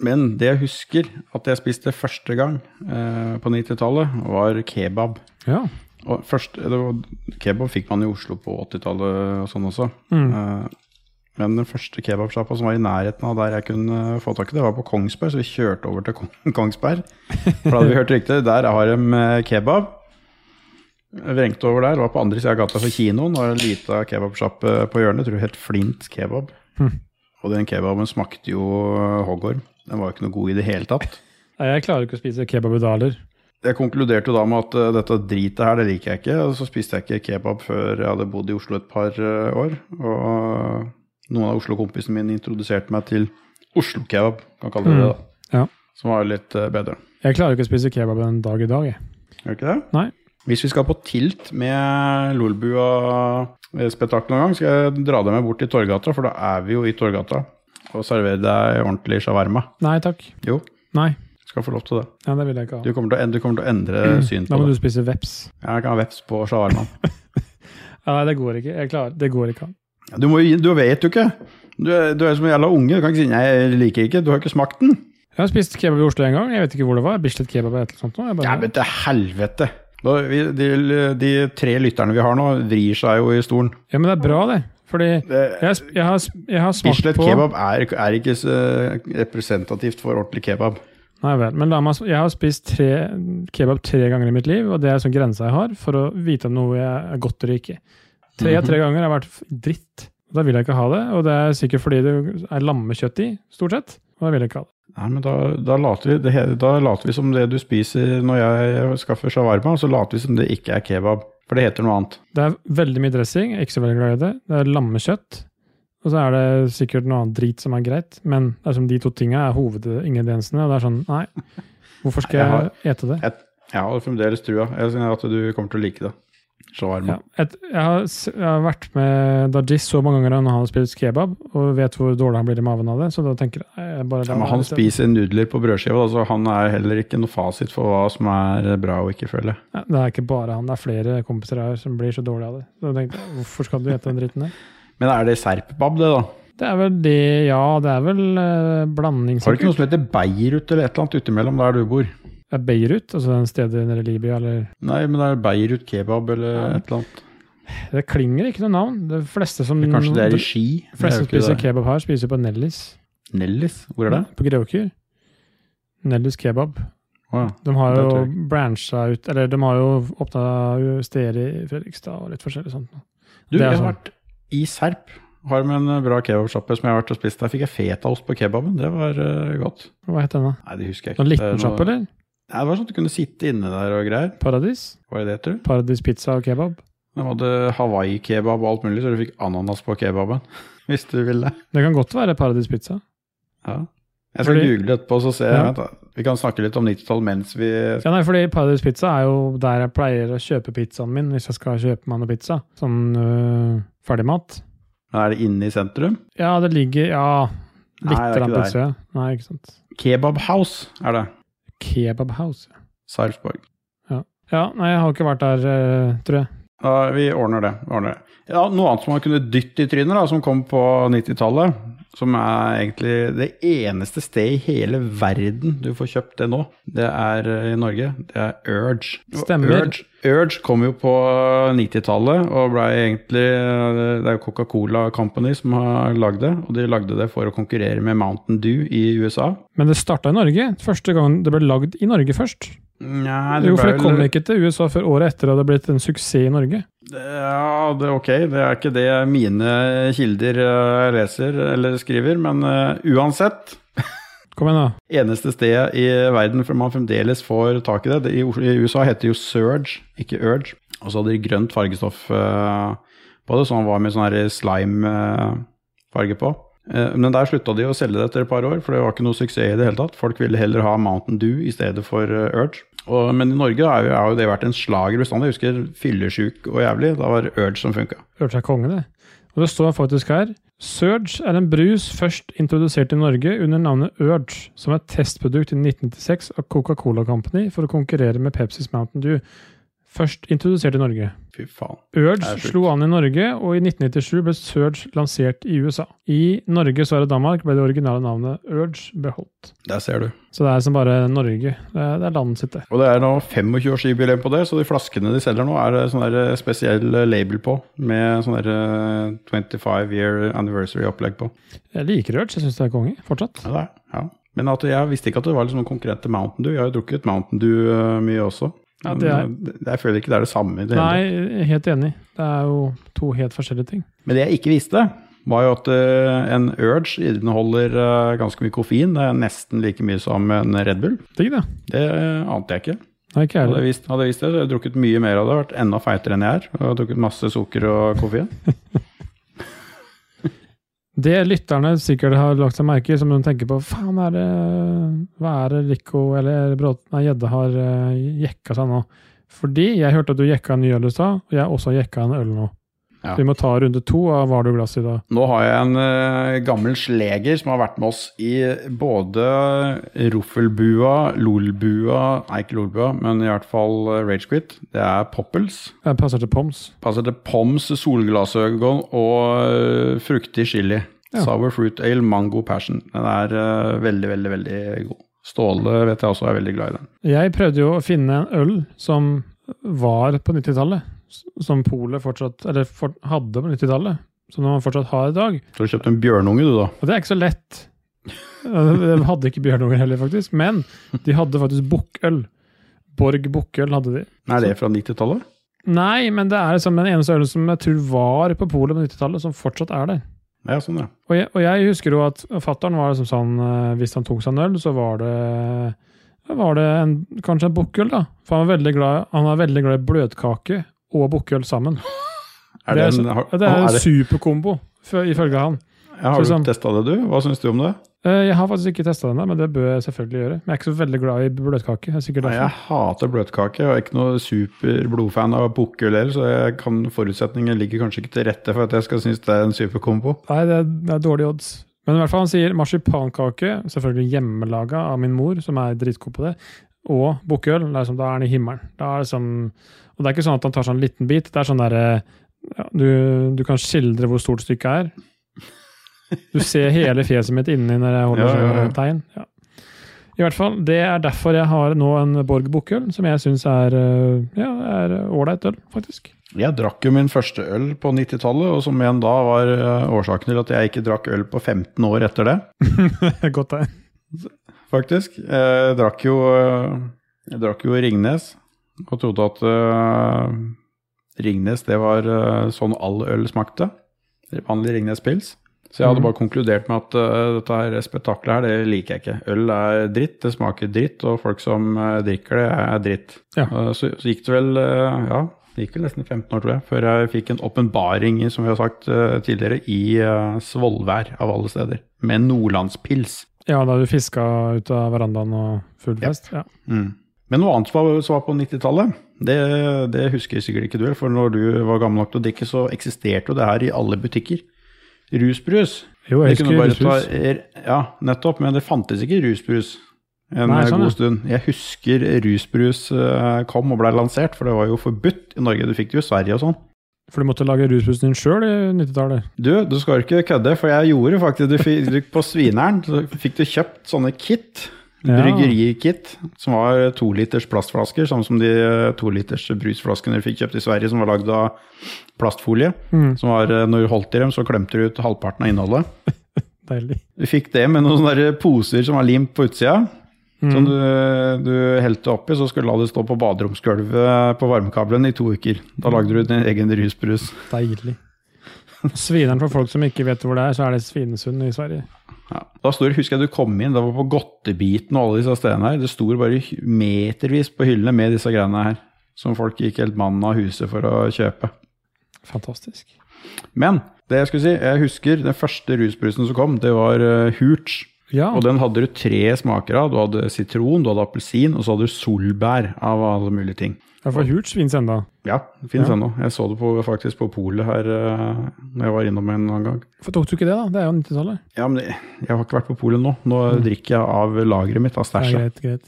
Men det jeg husker at jeg spiste første gang eh, på 90-tallet, var kebab. Ja. Og først, det var, kebab fikk man i Oslo på 80-tallet og sånn også. Mm. Eh, Men den første kebabsjappa som var i nærheten av der jeg kunne få tak i det, var på Kongsberg, så vi kjørte over til Kong- <laughs> Kongsberg. For da hadde vi hørt rykter. Der har de eh, kebab. Vrengte over der, var på andre sida av gata for kinoen. Og en lita kebabsjappe på hjørnet. Jeg tror det het Flint kebab. Mm. Og den kebaben smakte jo eh, hoggorm. Den var jo ikke noe god i det hele tatt. Nei, Jeg klarer ikke å spise kebab i daler. Jeg konkluderte jo da med at eh, dette dritet her, det liker jeg ikke. Og så spiste jeg ikke kebab før jeg hadde bodd i Oslo et par eh, år. Og noen av Oslo-kompisene mine introduserte meg til Oslo-kebab, kan kalle det det. da. Mm. Ja. Som var litt eh, bedre. Jeg klarer ikke å spise kebab en dag i dag, jeg. Gjør ikke det? Nei. Hvis vi skal på tilt med Lolbua-spetakkel noen gang, skal jeg dra deg med bort til Torgata, for da er vi jo i Torgata. Og servere deg ordentlig shawarma. Nei takk. Jo, Nei. skal få lov til det. Ja, det vil jeg ikke Du kommer til å, du kommer til å endre <clears throat> syn på Da på må det. du spise veps. Jeg kan ha veps på shawarmaen. <laughs> Nei, det går ikke. Jeg klarer, det går ikke an. Du, må, du vet jo ikke. Du, du er som en jævla unge. Du kan ikke si 'nei, jeg liker ikke'. Du har ikke smakt den. Jeg har spist kebab i Oslo en gang. Jeg vet ikke hvor det var. Bislett kebab eller noe sånt. Jeg bare, Ja, men til helvete. Da, vi, de, de tre lytterne vi har nå, vrir seg jo i stolen. ja, men det er bra, det. Fordi jeg, jeg, har, jeg har smakt Bislett på kebab er, er ikke så representativt for ordentlig kebab. Nei vel. Men meg, jeg har spist tre, kebab tre ganger i mitt liv, og det er sånn grensa jeg har for å vite om noe er godt eller ikke. Tre av Mhm. tre ganger har vært f- dritt. Da vil jeg ikke ha det, og det er sikkert fordi det er lammekjøtt i, stort sett. Og da vil jeg ikke ha det. Nei, men da, da, later vi, det, da later vi som det du spiser når jeg skaffer shawarma, så later vi som det ikke er kebab. For det heter noe annet. Det er veldig mye dressing, ikke så veldig glad i det. Det er lammekjøtt. Og så er det sikkert noe annet drit som er greit, men det er som de to tinga er hovedingrediensene. Og det er sånn, nei, hvorfor skal Jeg jeg, har- ete det? Jeg, jeg har fremdeles trua. Jeg synes at du kommer til å like det. Shawarma. Ja, et, jeg, har, jeg har vært med Dajis så mange ganger når han har spist kebab, og vet hvor dårlig han blir i maven av det, så da tenker jeg bare Ja, men han spiser nudler på brødskiva, altså han er heller ikke noe fasit for hva som er bra og ikke, føler ja, Det er ikke bare han, det er flere kompiser her som blir så dårlige av det. Så jeg tenkte hvorfor skal du ete den dritten der? Men er det serpbab, det, da? Det er vel det, ja. Det er vel eh, blanding, Har du ikke noe som heter Beirut eller et eller annet utimellom der du bor? Er Beirut, altså den stedet nede i Libya, eller Nei, men det er Beirut kebab eller Ja. et eller annet. Det klinger ikke noe navn. De fleste som, Eller kanskje det er i Ski? Er fleste som spiser det. kebab her, spiser på Nellis. Nellis? Hvor er det? På Greåker. Nellis kebab. Oh, ja. De har Det jo brancha ut Eller de har jo åpna steder i Fredrikstad og litt forskjellig sånt. Du, jeg har sånn. vært i Serp. Har med en bra kebabsjappe som jeg har vært og spist. Der fikk jeg fetaost på kebaben. Det var uh, godt. Hva het den, da? Nei, det husker jeg ikke. Noen liten sjappe, eller? Nei, det var sånn at du kunne sitte inne der og greier. Paradis? Hva er det, tror du? Paradis pizza og kebab? De hadde Hawaii-kebab og alt mulig, så du fikk ananas på kebaben. <laughs> Hvis du ville. Det kan godt være Paradis pizza. Ja. Jeg skal Fordi- google etterpå, så ser jeg. Ja. Vent. Vi kan snakke litt om 90-tall mens vi Ja, nei, fordi Paradis pizza er jo der jeg pleier å kjøpe pizzaen min hvis jeg skal kjøpe meg noe pizza. Sånn øh, ferdigmat. Er det inne i sentrum? Ja, det ligger Ja, Nei, litt det er ikke der. utsida. Nei, ikke sant. Kebab House er det. Kebab House. Sarpsborg. Ja, nei, jeg har ikke vært der, øh, tror jeg. Ja, vi ordner det. vi ordner det. Ja, noe annet som man kunne dytte i trynet, da, som kom på 90-tallet, som er egentlig det eneste stedet i hele verden du får kjøpt det nå, det er eh, i Norge. Det er Urge. Stemmer. Urge, Urge kom jo på 90-tallet og blei egentlig Det er jo Coca-Cola Company som har lagd det, og de lagde det for å konkurrere med Mountain Dew i USA. Men det starta i Norge. Første gang det ble lagd i Norge først. Nei, Jo, for det kom ikke til USA før året etter at det hadde blitt en suksess i Norge. Ja, det er ok. Det er ikke det mine kilder eh, leser eller skriver, men uh, uansett. Kom igjen, da. Eneste stedet i verden hvor man fremdeles får tak i det. det i, USA heter det jo Surge, ikke Urge. Og så hadde de grønt fargestoff eh, på det, så han var med sånn slime-farge på. Eh, men der slutta de å selge det etter et par år, for det var ikke noe suksess i det hele tatt. Folk ville heller ha Mountain Dew i stedet for eh, Urge. Og, men i Norge har jo, har jo det vært en slager bestandig. Jeg husker Fyllesjuk og jævlig. Da var Urge som funka. Hørte seg konge, det. Og det står faktisk her Surge er en brus først introdusert i Norge under navnet Urge, som et testprodukt i 1996 av Coca-Cola Company for å konkurrere med Pepsis Mountain Dew. Først introdusert i Norge. Fy faen. Urge slo an i Norge, og i 1997 ble Surge lansert i USA. I Norge, Sverige og Danmark ble det originale navnet Urge beholdt. Der ser du. Så det er som bare Norge. Det er, det er landet sitt, det. Og det er nå 25-årsjubileum på det, så de flaskene de selger nå, er det sånn der spesiell label på. Med sånn der eh, 25 year anniversary-opplegg på. Jeg liker Urge, jeg syns det er konge fortsatt. Ja, det er, ja. Men at jeg visste ikke at det var liksom noen konkurrent til Mountain Dew. Jeg har jo drukket Mountain Dew eh, mye også. Ja, det er- det- jeg føler ikke det er det samme. det. Nei, helt enig. Det er jo to helt forskjellige ting. Men det jeg ikke visste, var jo at eh, en Urge inneholder eh, ganske mye koffein. Det er nesten like mye som en Red Bull. Digg, det. Det eh, ante jeg ikke. Nei, ikke Hadde jeg visst, hadde jeg visst det, så hadde jeg drukket mye mer av det. Vært enda feitere enn jeg er. Og drukket masse sukker og koffein. <laughs> Det lytterne sikkert har lagt seg merke i, som de tenker på Faen, er det, hva er det Lico eller Gjedde har uh, jekka seg nå? Fordi jeg hørte at du jekka en ny øl i stad, og jeg også jekka en øl nå. Ja. Vi må ta runde to av Hva har du glass i da? Nå har jeg en uh, gammel sleger som har vært med oss i både Roffelbua, Lolbua Nei, ikke Lolbua, men i hvert fall uh, Ragequit. Det er Poppels. Jeg passer til Poms. Passer til Poms solglassøgon og uh, fruktig chili. Ja. Sour fruit ale, mango passion. Den er uh, veldig, veldig, veldig god. Ståle vet jeg også er veldig glad i den. Jeg prøvde jo å finne en øl som var på 90-tallet. Som Polet fortsatt Eller for, hadde på 90-tallet. Som man fortsatt har i dag. Så du kjøpte en bjørnunge, du, da. Og det er ikke så lett. De hadde ikke bjørnunger heller, faktisk. Men de hadde faktisk bukkøl. Borg bukkøl hadde de. Er det fra 90-tallet? Nei, men det er liksom den eneste ølen som jeg tror var på polet på 90-tallet, som fortsatt er der. Ja, sånn, ja. Og jeg, og jeg husker jo at fattern var liksom sånn eh, Hvis han tok seg en øl, så var det var det en, kanskje en bukkøl, da. For han var veldig glad, han var veldig glad i bløtkake og bukkøl sammen. Er det, det en, har, det er en superkombo, ifølge han. ja, har du sånn- du testa det, du? Hva syns du om det? Eh, Jeg har faktisk ikke testa den, der, men det bør jeg selvfølgelig gjøre. Men jeg er ikke så veldig glad i bløtkake. Det Nei, jeg hater bløtkake og er ikke noe super blodfan av bukkøl heller, så kan, forutsetningen ligger kanskje ikke til rette for at jeg skal synes det er en superkombo. Nei, det er, det er dårlige odds. Men i hvert fall han sier marsipankake, selvfølgelig hjemmelaga av min mor, som er dritgod på det, og bukkøl. er Da er han i himmelen. Er det og det er ikke sånn at han tar sånn liten bit. Det er sånn derre ja, du, du kan skildre hvor stort stykket er. Du ser hele fjeset mitt inni når jeg holder Ja, ja, ja. sånn tegn. Ja. I hvert fall, Det er derfor jeg har nå en Borg Bukkøl, som jeg syns er ja, er ålreit øl, faktisk. Jeg drakk jo min første øl på 90-tallet, og som igjen da var eh, årsaken til at jeg ikke drakk øl på 15 år etter det, <laughs> Godt tegn. Faktisk. Jeg drakk jo, eh, jeg drakk jo Ringnes, og trodde at uh, Ringnes det var uh, sånn all øl smakte. Vanlig Ringnes pils. Så jeg hadde Mhm. bare konkludert med at uh, dette her spetakkelet her, det liker jeg ikke. Øl er dritt, det smaker dritt, og folk som drikker det, er dritt. Ja. Så, så gikk det vel, ja, det gikk vel nesten 15 år, tror jeg, før jeg fikk en åpenbaring, som vi har sagt tidligere, i Svolvær av alle steder. Med nordlandspils. Ja, da du fiska ut av verandaen og full fest. Ja. Mm. Men noe annet som var, som var på 90-tallet, det, det husker sikkert ikke du, for når du var gammel nok til å drikke, så eksisterte jo det her i alle butikker. Rusbrus. Jo, jeg husker rusbrus. ta- Ja, nettopp, men det fantes ikke rusbrus en Nei, sånn, god stund. Jeg husker rusbrus eh, kom og ble lansert, for det var jo forbudt i Norge. Du fikk det jo i Sverige og sånn. For du måtte lage rusbussen din sjøl i 90-tallet. Du, du skal ikke kødde, for jeg gjorde faktisk du fikk, På Svineren så fikk du kjøpt sånne kit. Ja. Bryggerikit, som var to liters plastflasker, samme som de toliters to liters brusflaskene du fikk kjøpt i Sverige, som var lagd av plastfolie. Mm, Som var, eh, når du holdt i dem, så klemte du ut halvparten av innholdet. <laughs> deilig. Du fikk det med noen sånne poser som var limt på utsida. Mm. Som du, du helte oppi, så skulle du la det stå på baderomsgulvet på varmekabelen i to uker. Da lagde du din egen rusbrus. Deilig. Svineren for folk som ikke vet hvor det er, så er det Svinesund i Sverige. Ja. Da står, husker jeg du kom inn, det var på Godtebiten og alle disse stedene her. Det sto bare metervis på hyllene med disse greiene her. Som folk gikk helt mannen av huset for å kjøpe. Fantastisk. Men det jeg skulle si, jeg husker den første rusbrusen som kom, det var uh, Hooch. Ja, Og den hadde du tre smaker av. Du hadde sitron, du hadde appelsin, og så hadde du solbær av alle mulige ting. ja for Hurts fins ennå. Ja, det fins Ja. ennå. Jeg så det på, faktisk på polet her uh, når jeg var innom en annen gang. Hvorfor tok du ikke det, da? Det er jo 90-tallet. Ja, men jeg, jeg har ikke vært på polet nå. Nå drikker jeg av lageret mitt av Ja, stæsjet. greit.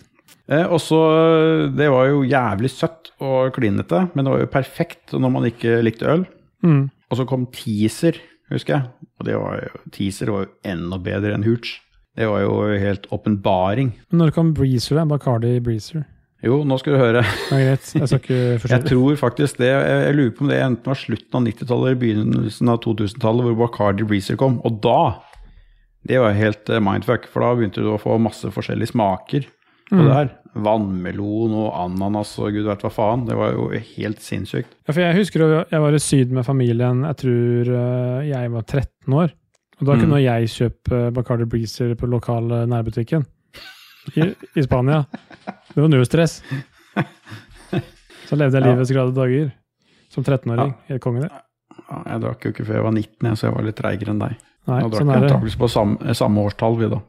Eh, og så, Det var jo jævlig søtt og klinete, men det var jo perfekt når man ikke likte øl. Mm. Og så kom teaser, husker jeg. Og det var jo, teaser var jo enda bedre enn Hooch. Det var jo helt åpenbaring. Når kom Breezer, da? Bacardi Breezer. Jo, nå skal du høre. Er greit, jeg skal ikke <laughs> Jeg tror faktisk det, jeg, lurer på om det enten var slutten av 90-tallet eller begynnelsen av 2000-tallet hvor Bacardi Breezer kom. Og da, det var helt eh, mindfuck, for da begynte du å få masse forskjellige smaker på Mm. det her. Vannmelon og ananas og gud vet hva faen. Det var jo helt sinnssykt. Ja, for jeg husker jeg var i Syden med familien, jeg tror øh, jeg var 13 år. Og da Mm. kunne jeg kjøpe Bacardi Breezer på lokale nærbutikken i, i Spania. Det var null stress. Så levde jeg Ja. livets glade dager som 13-åring. Helt konge, det. Ja, jeg drakk jo ikke før jeg var 19, jeg, så jeg var litt treigere enn deg. Nei, Nå drakk sånn jeg antakeligvis på samme, samme årstall, vi da.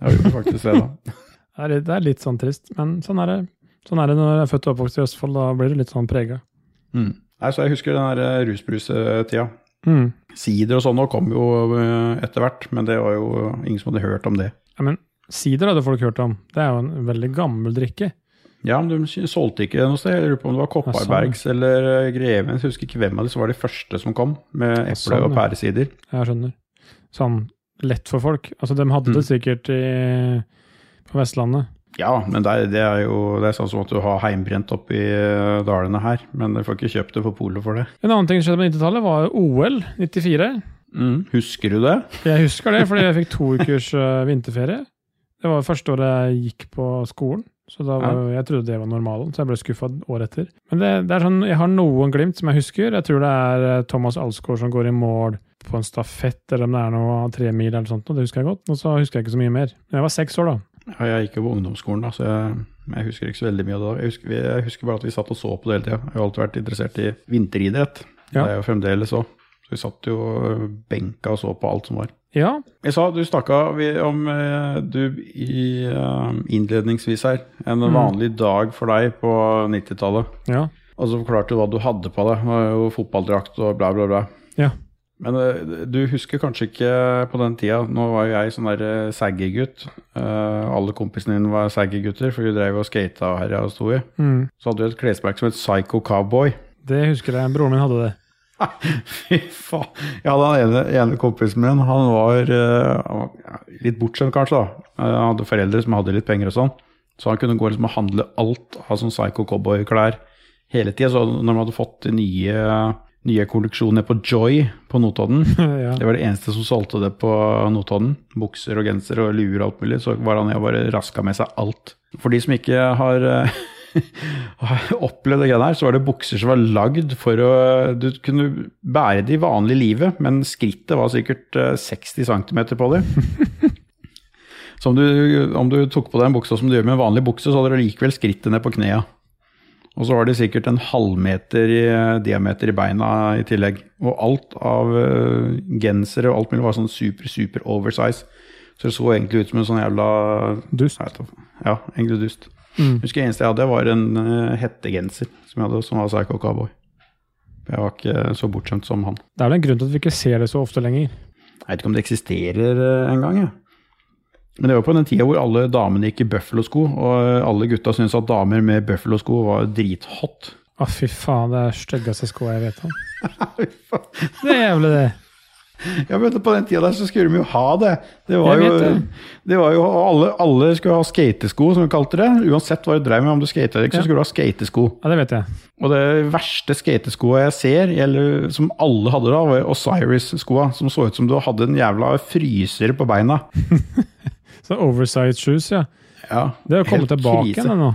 Jeg gjorde faktisk det, da. <laughs> Det er, det er litt sånn trist, men sånn er det. Sånn er det når jeg er født og oppvokst i Østfold. Da blir det litt sånn prega. Mm. Nei, så jeg husker den eh, rusbrustida. Mm. Sider og sånn kom jo eh, etter hvert, men det var jo ingen som hadde hørt om det. Ja, men sider hadde folk hørt om. Det er jo en veldig gammel drikke. Ja, men de solgte ikke noe sted. Jeg lurer på om det var Kopparbergs eller Greven. Grevens. Jeg husker ikke hvem av de som var de første som kom med eple- sånn, og pæresider. Jeg skjønner. Sånn lett for folk. Altså, de hadde det Mm. sikkert i, på Vestlandet. Ja, men det er, det er jo det er sånn som at du har heimbrent oppi i dalene her. Men du får ikke kjøpt det på polet for det. En annen ting som skjedde på 90-tallet, var OL 94. Mm. Husker du det? Jeg husker det, fordi jeg fikk to <laughs> ukers øh, vinterferie. Det var første året jeg gikk på skolen, så da var, ja. jeg trodde det var normalen. Så jeg ble skuffa året etter. Men det, det er sånn, jeg har noen glimt som jeg husker. Jeg tror det er øh, Thomas Alsgaard som går i mål på en stafett, eller om det er noe tremil eller sånt. og Det husker jeg godt. Og så husker jeg ikke så mye mer. Men jeg var seks år da. Ja, jeg gikk jo på ungdomsskolen, da, så jeg, jeg husker ikke så veldig mye av det. Jeg husker, jeg husker bare at vi satt og så på det hele tida. Jeg har alltid vært interessert i vinteridrett. Ja. Det er jo fremdeles òg. Så vi satt jo benka og så på alt som var. Ja, Jeg sa, Du snakka om eh, du i eh, innledningsvis her. En Mm. vanlig dag for deg på 90-tallet. ja. Og så forklarte du hva du hadde på deg. Det var jo fotballdrakt og bla, bla, bla. Ja. Men eh, du husker kanskje ikke på den tida Nå var jo jeg sånn der eh, saggy-gutt. Eh, alle kompisene dine var saggy-gutter, for vi drev og skata og herja og sto i. Mm. Så hadde du et klesmerke som het Psycho Cowboy. Det husker jeg. Broren min hadde det. <laughs> Fy faen. Jeg hadde han ene, ene kompisen min, han var, han var litt bortskjemt kanskje da. Han hadde foreldre som hadde litt penger og sånn. Så han kunne gå liksom og handle alt av sånn psycho cowboy-klær hele tida. Så når man hadde fått nye, nye kolleksjoner på Joy på Notodden, <laughs> ja. det var det eneste som solgte det på Notodden, bukser og genser og luer og alt mulig, så var han jeg bare raska med seg alt. For de som ikke har eh, <laughs> opplevd det greiene her, så var det bukser som var lagd for å Du kunne bære det i vanlig livet, men skrittet var sikkert eh, 60 cm på det. <laughs> Så om du, om du tok på deg en bukse som du gjør med en vanlig bukse, så hadde du likevel skrittet ned på knea. Og så var det sikkert en halvmeter i eh, diameter i beina i tillegg. Og alt av uh, gensere og alt mulig var sånn super, super oversize. Så det så egentlig ut som en sånn jævla Dust. Ja, egentlig dust. Mm. Husker jeg eneste jeg hadde, var en uh, hettegenser som jeg hadde, som var Psycho Cowboy. Jeg var ikke så bortskjemt som han. Det er vel en grunn til at vi ikke ser det så ofte lenger. Jeg vet ikke om det eksisterer engang, jeg. Men det var på den tida hvor alle damene gikk i Buffalo-sko, og eh, alle gutta syntes at damer med Buffalo-sko var drithot. Å, fy faen, det er styggeste skoa jeg vet om. <laughs> Det er jævlig, det. Ja, men på den tida der så skulle de jo ha det. Det var jo, det. det var jo alle, alle skulle ha skatesko, som de kalte det. Uansett hva du drev med, om du skata eller ikke, så skulle du ha skatesko. Ja, det vet jeg. Og det verste skateskoa jeg ser, eller som alle hadde da, var Osiris-skoa. Som så ut som du hadde en jævla fryser på beina. <laughs> Så oversized shoes, ja. Ja, Det har kommet helt tilbake igjen nå,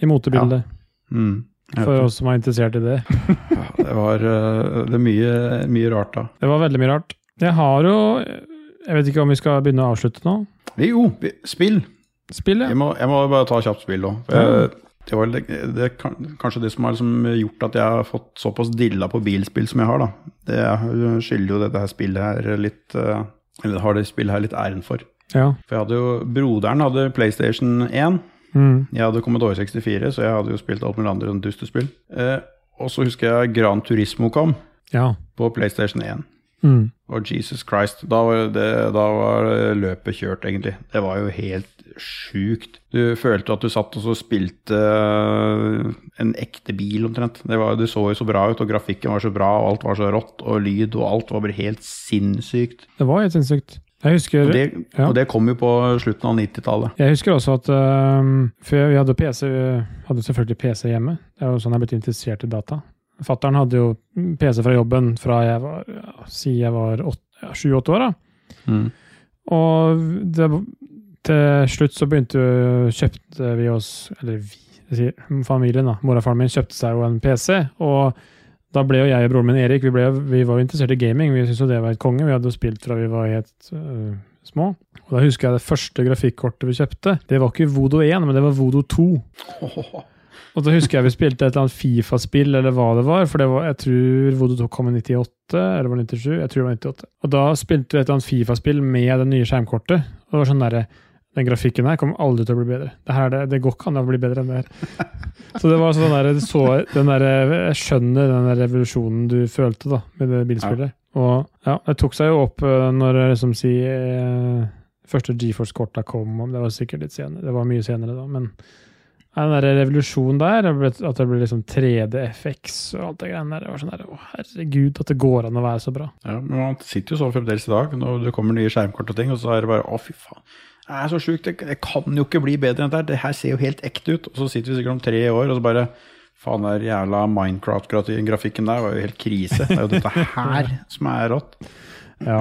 i motebildet. Mm, For oss som er interessert i det. <laughs> det. det var eh, det er mye, mye rart da. Det var veldig mye rart. Jeg har jo Jeg vet ikke om vi skal begynne å avslutte nå. Jo, spill! Spill, ja. Jeg må, jeg må bare ta kjapt spill da. Det var det, det er kanskje det som har liksom gjort at jeg har fått såpass dilla på bilspill som jeg har. da. Det skylder jo dette her spillet her litt eh, Eller har det spillet her litt æren for. Ja. For jeg hadde jo, Broderen hadde PlayStation 1. Mm. Jeg hadde Commodore 64, så jeg hadde jo spilt alt mulig andre enn dustespill. Eh, og så husker jeg Gran Turismo kom ja. på PlayStation 1. Mm. Og Jesus Christ, da var, det, da var løpet kjørt, egentlig. Det var jo helt sjukt. Du følte at du satt og så spilte eh, en ekte bil, omtrent. Det, var, det så jo så bra ut, og grafikken var så bra, og alt var så rått, og lyd og alt var bare helt sinnssykt. Det var helt sinnssykt. Jeg husker, Og det, ja. og det kom jo på slutten av 90-tallet. jeg husker også at um, For vi hadde PC, vi hadde selvfølgelig PC hjemme. Det er jo sånn jeg er blitt interessert i data. Fattern hadde jo PC fra jobben fra jeg var ja, si jeg var sju-åtte år. da. Mm. Og det, til slutt så begynte kjøpte vi oss Eller vi, familien, da. Mora og faren min kjøpte seg jo en PC. Og da ble jo jeg og broren min Erik vi, ble, vi var jo interessert i gaming. Vi syntes jo det var et konge. Vi hadde jo spilt fra vi var helt uh, små. Og da husker jeg det første grafikkortet vi kjøpte. Det var ikke Vodo 1, men det var Vodo 2. <laughs> Og da husker jeg vi spilte et eller annet Fifa-spill, eller hva det var. For det var, jeg tror Vodo 2 kom i 98, eller var det 97? Jeg tror det var 98. Og da spilte vi et eller annet Fifa-spill med det nye skjermkortet. Og det var sånn derre Den grafikken her kommer aldri til å bli bedre. Det, her, det, det går ikke an å bli bedre enn det her. Så det var sånn der, så den der, Jeg skjønner den der revolusjonen du følte da, med det bilspillet. Og ja, det tok seg jo opp øh, når liksom si eh, første GeForce-korta kom. Det var sikkert litt senere. Det var mye senere da, men ja, den der revolusjonen der, at det ble liksom 3D-FX og alt det greiene der, det var sånn der, å herregud, at det går an å være så bra. Ja, men man sitter jo så fremdeles i dag, når det kommer nye skjermkort og ting, og så er det bare å, fy faen. Det er så sjukt, det, kan jo ikke bli bedre enn det her. Det her ser jo helt ekte ut. Og så sitter vi sikkert om tre år, og så bare Faen, den jævla Minecraft-grafikken der var jo helt krise. Det er jo dette her <laughs> som er rått. Ja.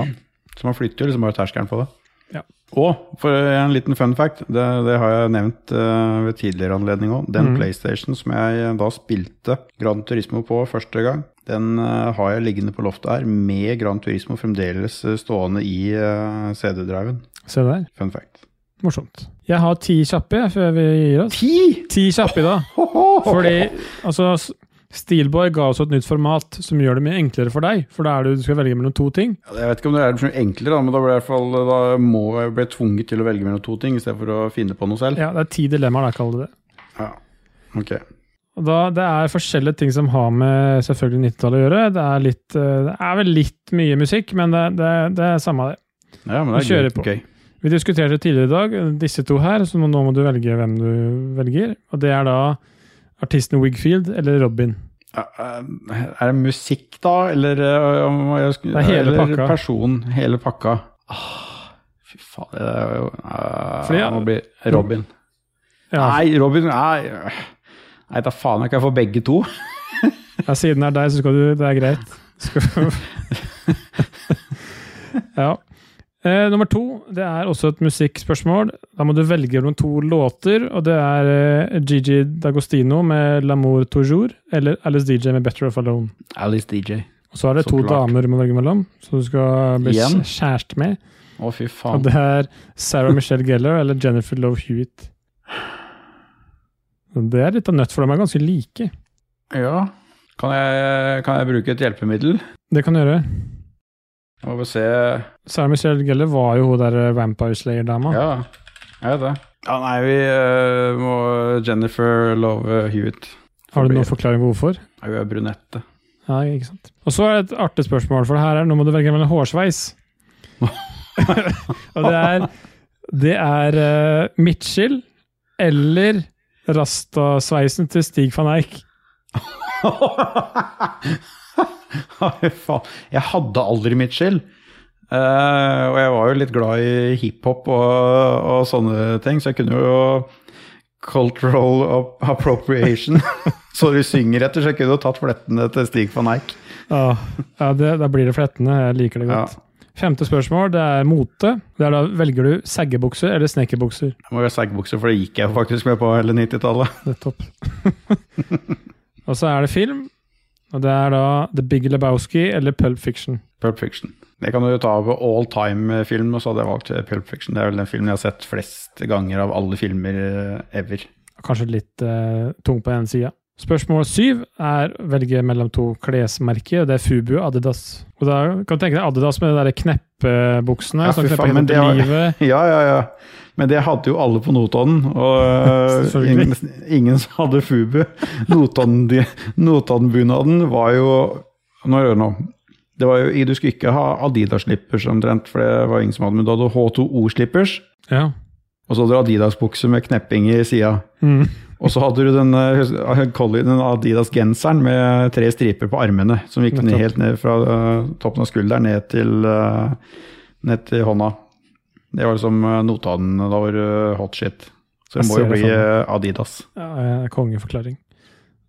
Så man flytter jo liksom bare terskelen på det. Ja. Og for en liten fun fact, det, det har jeg nevnt uh, ved tidligere anledning òg. Den mm. PlayStation som jeg da spilte Gran Turismo på første gang, den uh, har jeg liggende på loftet her med Gran Turismo fremdeles eh, stående i uh, CD-driven. Se der. Fun fact. Morsomt. Jeg har ti kjappe før vi gir oss. Ti! Ti kjappe da. <laughs> Fordi altså, Steelboy ga oss et nytt format som gjør det mye enklere for deg. For da er det du skal velge mellom to ting. Ja, Jeg vet ikke om det er mye enklere, men da, ble jeg fall, da må jeg bli tvunget til å velge mellom to ting, i stedet for å finne på noe selv. Ja, Det er ti dilemmaer, da, kaller du det. Ja. Ok. Da, Det er forskjellige ting som har med selvfølgelig 90-tallet å gjøre. Det er, litt, eh, det er vel litt mye musikk, men det, det, det er samme det. Ja, men det Vi er gøy. på. Vi diskuterte tidligere i dag disse to her, så nå må du velge hvem du velger. Og det er da artisten Wigfield eller Robin. Er det musikk, da? Eller, eh, skulle- Det er hele eller pakka. person? Hele pakka. Ah, fy faen, det er jo uh, Fordi- Det må bli Robin. Ja, Nei, Robin Nei, nei da faen, jeg kan få begge to. <laughs> ja, siden det er deg, så skal du Det er greit. Skal, <laughs> ja. Eh, nummer to, det er også et musikkspørsmål. Da må du velge mellom to låter, og det er eh, Gigi D'Agostino med 'L'amour toujours' eller Alice DJ med 'Better Off Alone'. Alice DJ. Og så er det Så to klart. damer du må velge mellom, som du skal bli Igjen? kjæreste med. Å, fy Og det er Sarah Michelle Gellar eller Jennifer Love Hewitt. Det er litt av nødt, for de er ganske like. Ja. Kan jeg, kan jeg bruke et hjelpemiddel? Det kan du gjøre. Må vi se Sarah Michelle Gelle var jo hun der Vampire Slayer-dama. Ja, jeg vet det. Ja, nei, vi eh, må Jennifer Love Hewitt. Har du noen forklaring på hvorfor? Hun er brunette. Ja, ikke sant. Og så er det et artig spørsmål, for det her er nå må du velge mellom hårsveis. <laughs> og det er Det er uh, Mitchell eller rastasveisen til Stig van Eijk. <laughs> <laughs> Jeg hadde aldri Mitchell. Uh, og jeg var jo litt glad i hiphop og, og sånne ting, så jeg kunne jo Cultural appropriation. <laughs> så du synger etter, så jeg kunne jo tatt flettene til Stig van Eijk. Ja, ja det, da blir det flettene. Jeg liker det Ja. godt. Femte spørsmål, det er mote. Det er da Velger du seggebukser eller snekkerbukser? Jeg må jo seggbukser, for det gikk jeg faktisk med på hele 90-tallet. <laughs> Og så er det film. Og det er da The Big Lebowski eller Pulp Fiction. Pulp Fiction. Det kan du jo ta av all time-film, og så hadde jeg valgt Pulp Fiction. Det er vel den filmen jeg har sett flest ganger av alle filmer eh, ever. Kanskje litt uh, tung på den sida. Spørsmål syv er velge mellom to klesmerker. Det er Fubu og Adidas. Og da kan du tenke deg Adidas med de der kneppebuksene Ja, som knepper helt var- livet. <laughs> Ja, ja, ja. Men det hadde jo alle på Notodden, og <laughs> ingen, ingen som hadde Fubu. Notodden- Notodden-bunaden var jo Nå gjør jeg nå. Det var jo, Du skulle ikke ha Adidas-slippers omtrent, for det var ingen som hadde, men du hadde H2O-slippers. Ja. Og så hadde du Adidas-bukse med knepping i sida. Mm. Og så hadde du den, øh, hus- Collie- den Adidas-genseren med tre striper på armene, som gikk ned, helt ned fra øh, toppen av skulderen ned til, ned til hånda. Det var liksom notatene. Da var det hot shit. Så det må jo bli Adidas. ja eh, kongeforklaring.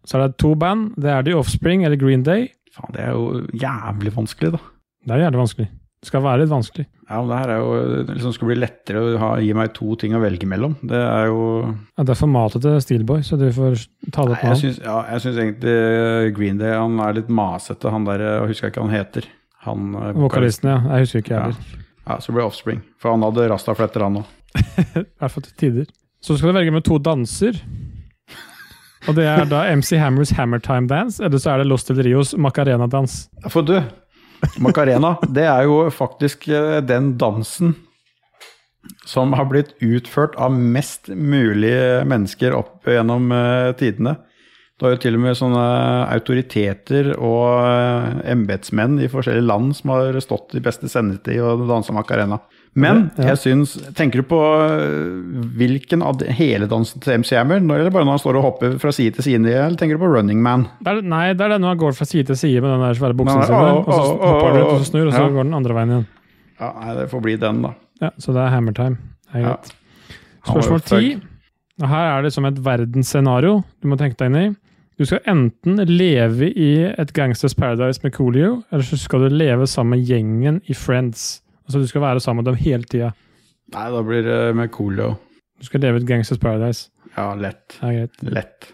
Så er det to band. Det er The Offspring eller Green Day. Faen, det er jo jævlig vanskelig, da. Det er jævlig vanskelig. Det skal være litt vanskelig. Ja, men det her er jo det liksom skulle bli lettere å ha, gi meg to ting å velge mellom. Det er jo Ja, det er formatet til Steelboy, så du får ta det opp han. ja, jeg syns egentlig øh, Green Day han er litt masete, han der Jeg husker ikke hva han heter. Han øh, Vokalisten, ja. Jeg husker ikke, jeg Ja. heller. Ja, så blir det Offspring. For han hadde rastafletter, han òg. <laughs> I hvert fall til tider. Så skal du velge med to danser. Og det er da MC Hammers Hammertime Dance, eller så er det Los Del Rios Macarena-dans. For du, Macarena, det er jo faktisk eh, den dansen som har blitt utført av mest mulig mennesker opp gjennom eh, tidene. Det har jo til og med sånne autoriteter og eh, embetsmenn i forskjellige land som har stått i beste sendetid og dansa Macarena. Men Ja. jeg syns Tenker du på eh, hvilken av hele dansen til MC Hammer, når- eller bare når han står og hopper fra side til side, eller tenker du på Running Man? Det er, nei, det er det når han går fra side til side med den der svære buksen sin, og så hopper han ut, og så snur, og så ja. går den andre veien igjen. Ja, nei, Det får bli den, da. Ja, Så det er Hammertime. Det er greit. Ja. Spørsmål ti. Her er det som et verdensscenario du må tenke deg inn i. Du skal enten leve i et Gangsters Paradise med Coolio, eller så skal du leve sammen med gjengen i Friends. Altså Du skal være sammen med dem hele tida. Nei, da blir det med Coolio. Du skal leve i et Gangsters Paradise. Ja, lett. Greit. Lett.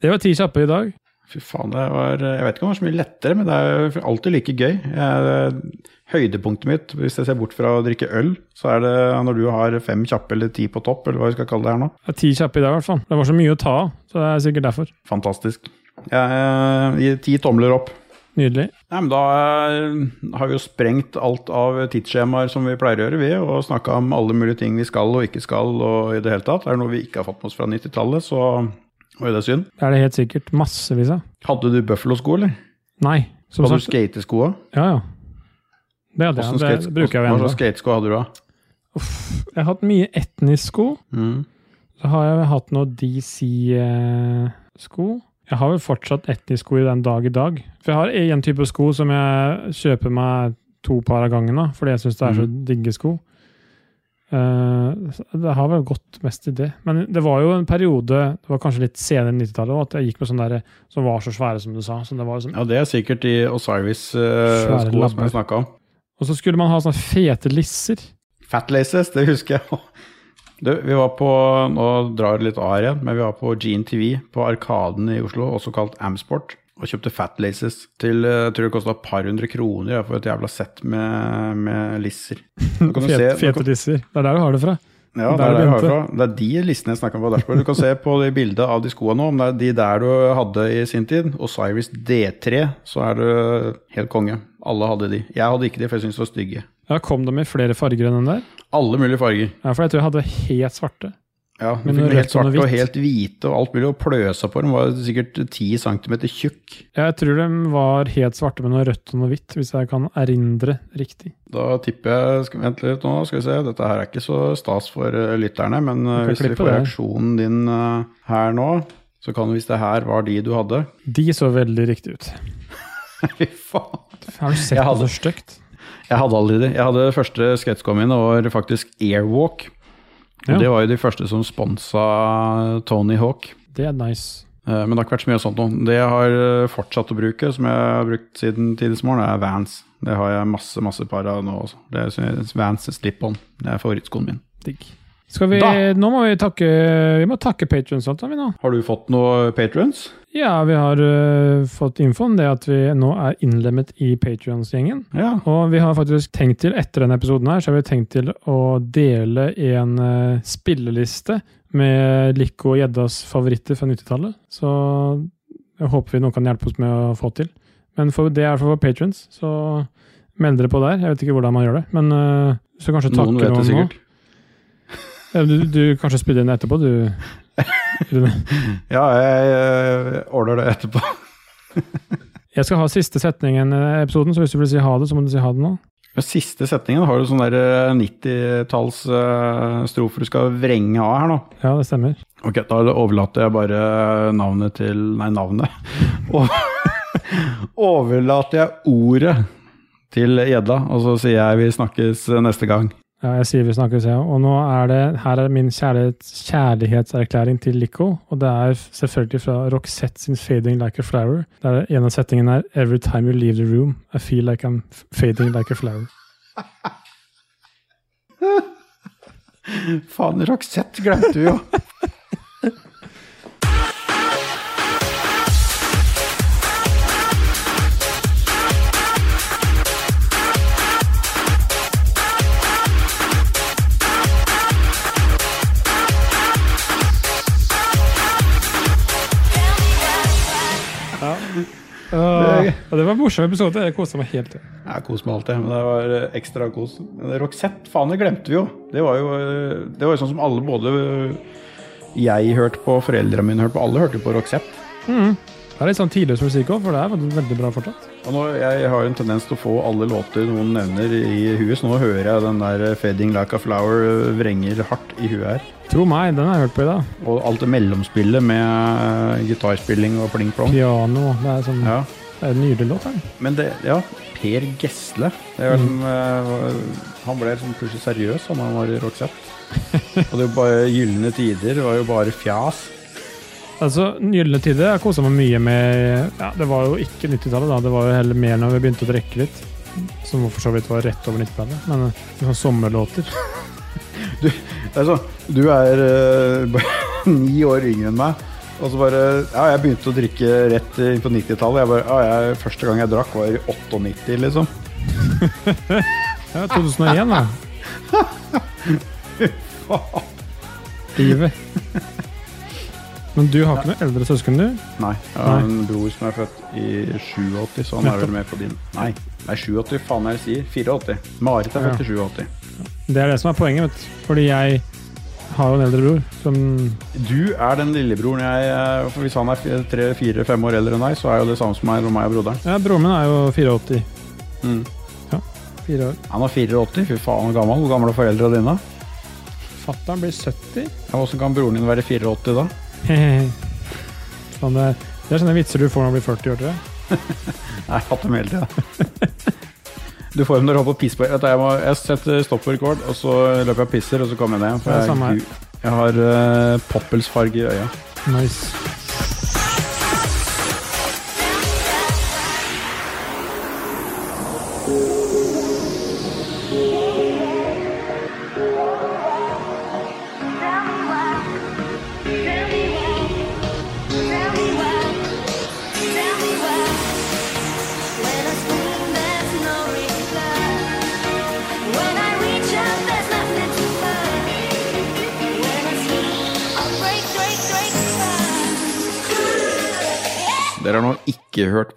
Det var ti kjappe i dag. Fy faen, det var Jeg vet ikke om det var så mye lettere, men det er alltid like gøy. Jeg, høydepunktet mitt, hvis jeg ser bort fra å drikke øl, så er det når du har fem kjappe eller ti på topp, eller hva vi skal kalle det her nå. Det er ti kjappe i dag, i hvert fall. Det var så mye å ta av, så det er sikkert derfor. Fantastisk. Jeg gir ti tomler opp. Nydelig. Nei, men Da eh, har vi jo sprengt alt av tidsskjemaer som vi pleier å gjøre, vi, og snakka om alle mulige ting vi skal og ikke skal, og i det hele tatt. Er det noe vi ikke har fått med oss fra 90-tallet, så var det det synd. Det er det helt sikkert massevis av. Hadde du Buffalo-sko, eller? Nei. Som Hadde du skatesko skateskoa? ja, ja. Det hadde jeg. Det skate- bruker jeg jo Hva slags skatesko hadde du da? Jeg har hatt mye etnisk sko. Mm. Så har jeg hatt noe DC-sko. Jeg har vel fortsatt etnisk sko i den dag i dag. For jeg har én type sko som jeg kjøper meg to par av gangen, da, fordi jeg syns det er så digge sko. Eh, det har vel gått mest i det. Men det var jo en periode, det var kanskje litt senere i 90-tallet, at jeg gikk med sånne der, som var så svære som du sa. Så det var sånn, Ja, det er sikkert de Osiris-skoene som jeg snakka om. og så skulle man ha sånne fete lisser. Fat Laces, det husker jeg. Du, vi var på Nå drar det litt av her igjen, men vi var på GNTV på Arkaden i Oslo, også kalt Amsport, og kjøpte Fat Laces til eh, jeg tror det kosta et par hundre kroner ja, for et jævla sett med, med lisser. <laughs> Fete, se- fete lisser. Det er der du har det fra. Ja, Der det er, det, det er de listene jeg snakker om på dashbordet. Du kan se på det bildet av de skoene nå, om det er de der du hadde i sin tid. Osiris D3, så er du helt konge. Alle hadde de. Jeg hadde ikke de, for jeg syntes de var stygge. Ja, Kom de i flere farger enn den der? Alle mulige farger. Ja, for jeg tror jeg hadde helt svarte. Ja, de fikk helt rødt og svarte og helt hvite og alt mulig, og pløsa på dem var sikkert 10 cm tjukk. Jeg tror de var helt svarte med noe rødt og noe hvitt, hvis jeg kan erindre riktig. Da tipper jeg skal, Vent litt nå, skal vi se. Dette her er ikke så stas for eh, lytterne, men eh, hvis vi får reaksjonen din uh, her nå, så kan du, hvis det her var de du hadde De så veldig riktig ut. <laughs> Fy faen. Har du sett noe så stygt? Jeg hadde aldri det. Jeg hadde første skateskoene min, var faktisk Airwalk. Ja. Det var jo de første som sponsa Tony Hawk. Det er nice. Eh, Men det har ikke vært så mye sånt nå. Det jeg har eh, fortsatt å bruke, som jeg har brukt siden tidenes morgen, er Vans. Det har jeg masse masse par av nå også. Det er Vans slip-on. Det er favorittskoen min. Digg. Skal vi, nå må vi takke Vi må takke patrions. Har du fått noe patrions? Ja, vi har uh, fått infoen det at vi nå er innlemmet i patrions-gjengen. Ja. Og vi har faktisk tenkt til, etter denne episoden her, så har vi tenkt til å dele en uh, spilleliste med Lico og Gjeddas favoritter fra 90-tallet. Så jeg håper vi noen kan hjelpe oss med å få til. Men for, det er for patrions, så meld dere på der. Jeg vet ikke hvordan man gjør det, men uh, så kanskje takke Noen noen nå. Du, du kanskje spiller inn etterpå, du. <laughs> Ja, jeg ordner det etterpå. <laughs> Jeg skal ha siste setningen i episoden, så hvis du vil si ha det, så må du si ha det nå. Siste setningen har du sånn der eh, 90-talls eh, du skal vrenge av her nå. Ja, det stemmer. Ok, da overlater jeg bare navnet til Nei, navnet. <laughs> Overlater jeg ordet til gjedda, og så sier jeg vi snakkes neste gang. Ja, jeg sier vi snakkes, ja. Og nå er det Her er min kjærlighet, kjærlighetserklæring til Lico. Og det er selvfølgelig fra Roxette sin 'Fading Like a Flower'. Der en av setningene er 'Every time you leave the room, I feel like I'm fading like a flower'. <laughs> Faen, Roxette glemte vi jo. <laughs> Uh, og det var en morsom episode. Jeg koste meg helt. Jeg koste meg alltid, men det var eh, ekstra kos. Roxette, faen, det glemte vi jo. Det var jo, eh, det var jo sånn som alle, både jeg hørte på, foreldrene mine hørte på, alle hørte på Roxette. Det er litt sånn tidløs musikk òg, for det er veldig bra fortsatt. Nå, jeg har en tendens til å få alle låter noen nevner i huet, så nå hører jeg den der 'Fading Like a Flower' vrenger hardt i huet her. Tro meg, den har jeg hørt på i dag. Og alt det mellomspillet med gitarspilling og pling-plong. Piano. Det er, sånn, Ja. det er en nydelig låt. her. Men det, ja, Per Gesle. Det er liksom, eh, han ble liksom plutselig seriøs han var i Roxette. Og det var bare gylne tider. Det var jo bare fjas. Altså, Gylne tider jeg kosa meg mye med ja, Det var jo ikke 90-tallet, da. Det var jo heller mer når vi begynte å drikke litt. Som for så vidt var rett over 90-tallet. Men sånn sånne sommerlåter. <laughs> Er sånn, du er eh, bare <laughs> ni år yngre enn meg. Og så bare Ja, jeg begynte å drikke rett inn på 90-tallet. Jeg bare, ja, jeg, Første gang jeg drakk, var i 98, liksom. <laughs> Ja, 2001, da. Livet. Men du har ikke noen eldre søsken, du? Nei. Jeg har en bror som er født i 87, så han er vel med på din. Nei, nei 87, faen er det jeg sier. 84. Marit er født i 87. Det er det som er poenget, vet du. Fordi jeg har jo en eldre bror som Du er den lillebroren jeg eh, For hvis han er tre-fire-fem år eldre enn deg, så er jo det samme som meg og meg og broderen. Ja, broren min er jo 84. Mm. Fire år. Han er 84, fy faen så gammel. Hvor gamle er foreldrene dine? Fatter'n blir 70. Ja, Åssen kan broren din være 84 da? <laughs> sånn det, Det er sånne vitser du får når du blir 40 år, tror jeg. Jeg har hatt dem hele tida. Du får dem når du holder på å pisse på jeg, må, jeg setter stopp på rekord, og så løper jeg og pisser, og så kommer jeg ned. For jeg, jeg har uh, poppelsfarge i øya. Nice.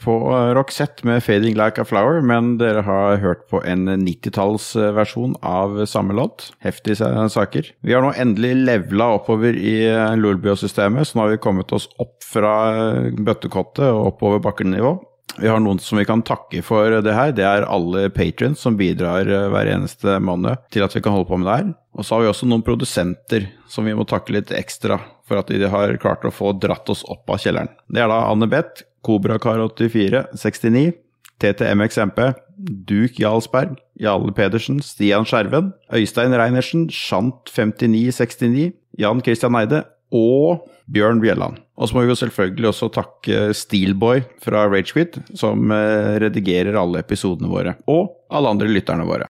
På eh, Roxette med 'Fading Like a Flower', men dere har hørt på en 90-tallsversjon av samme låt. Heftige saker. Vi har nå endelig levela oppover i eh, Lolbua-systemet, så nå har vi kommet oss opp fra eh, bøttekottet og oppover bakkenivå. Vi har noen som vi kan takke for det her. Det er alle patrions som bidrar hver eneste måned til at vi kan holde på med det her. Og så har vi også noen produsenter som vi må takke litt ekstra for at de har klart å få dratt oss opp av kjelleren. Det er da Anne Beth, Kobrakar84, 69, TTMXMP, Duk Jarlsberg, Jarle Pedersen, Stian Skjerven, Øystein Reinersen, Shant5969, Jan Christian Eide og Bjørn Bjelland. Og så må vi jo selvfølgelig også takke Steelboy fra Ragequit, som eh, redigerer alle episodene våre, og alle andre lytterne våre.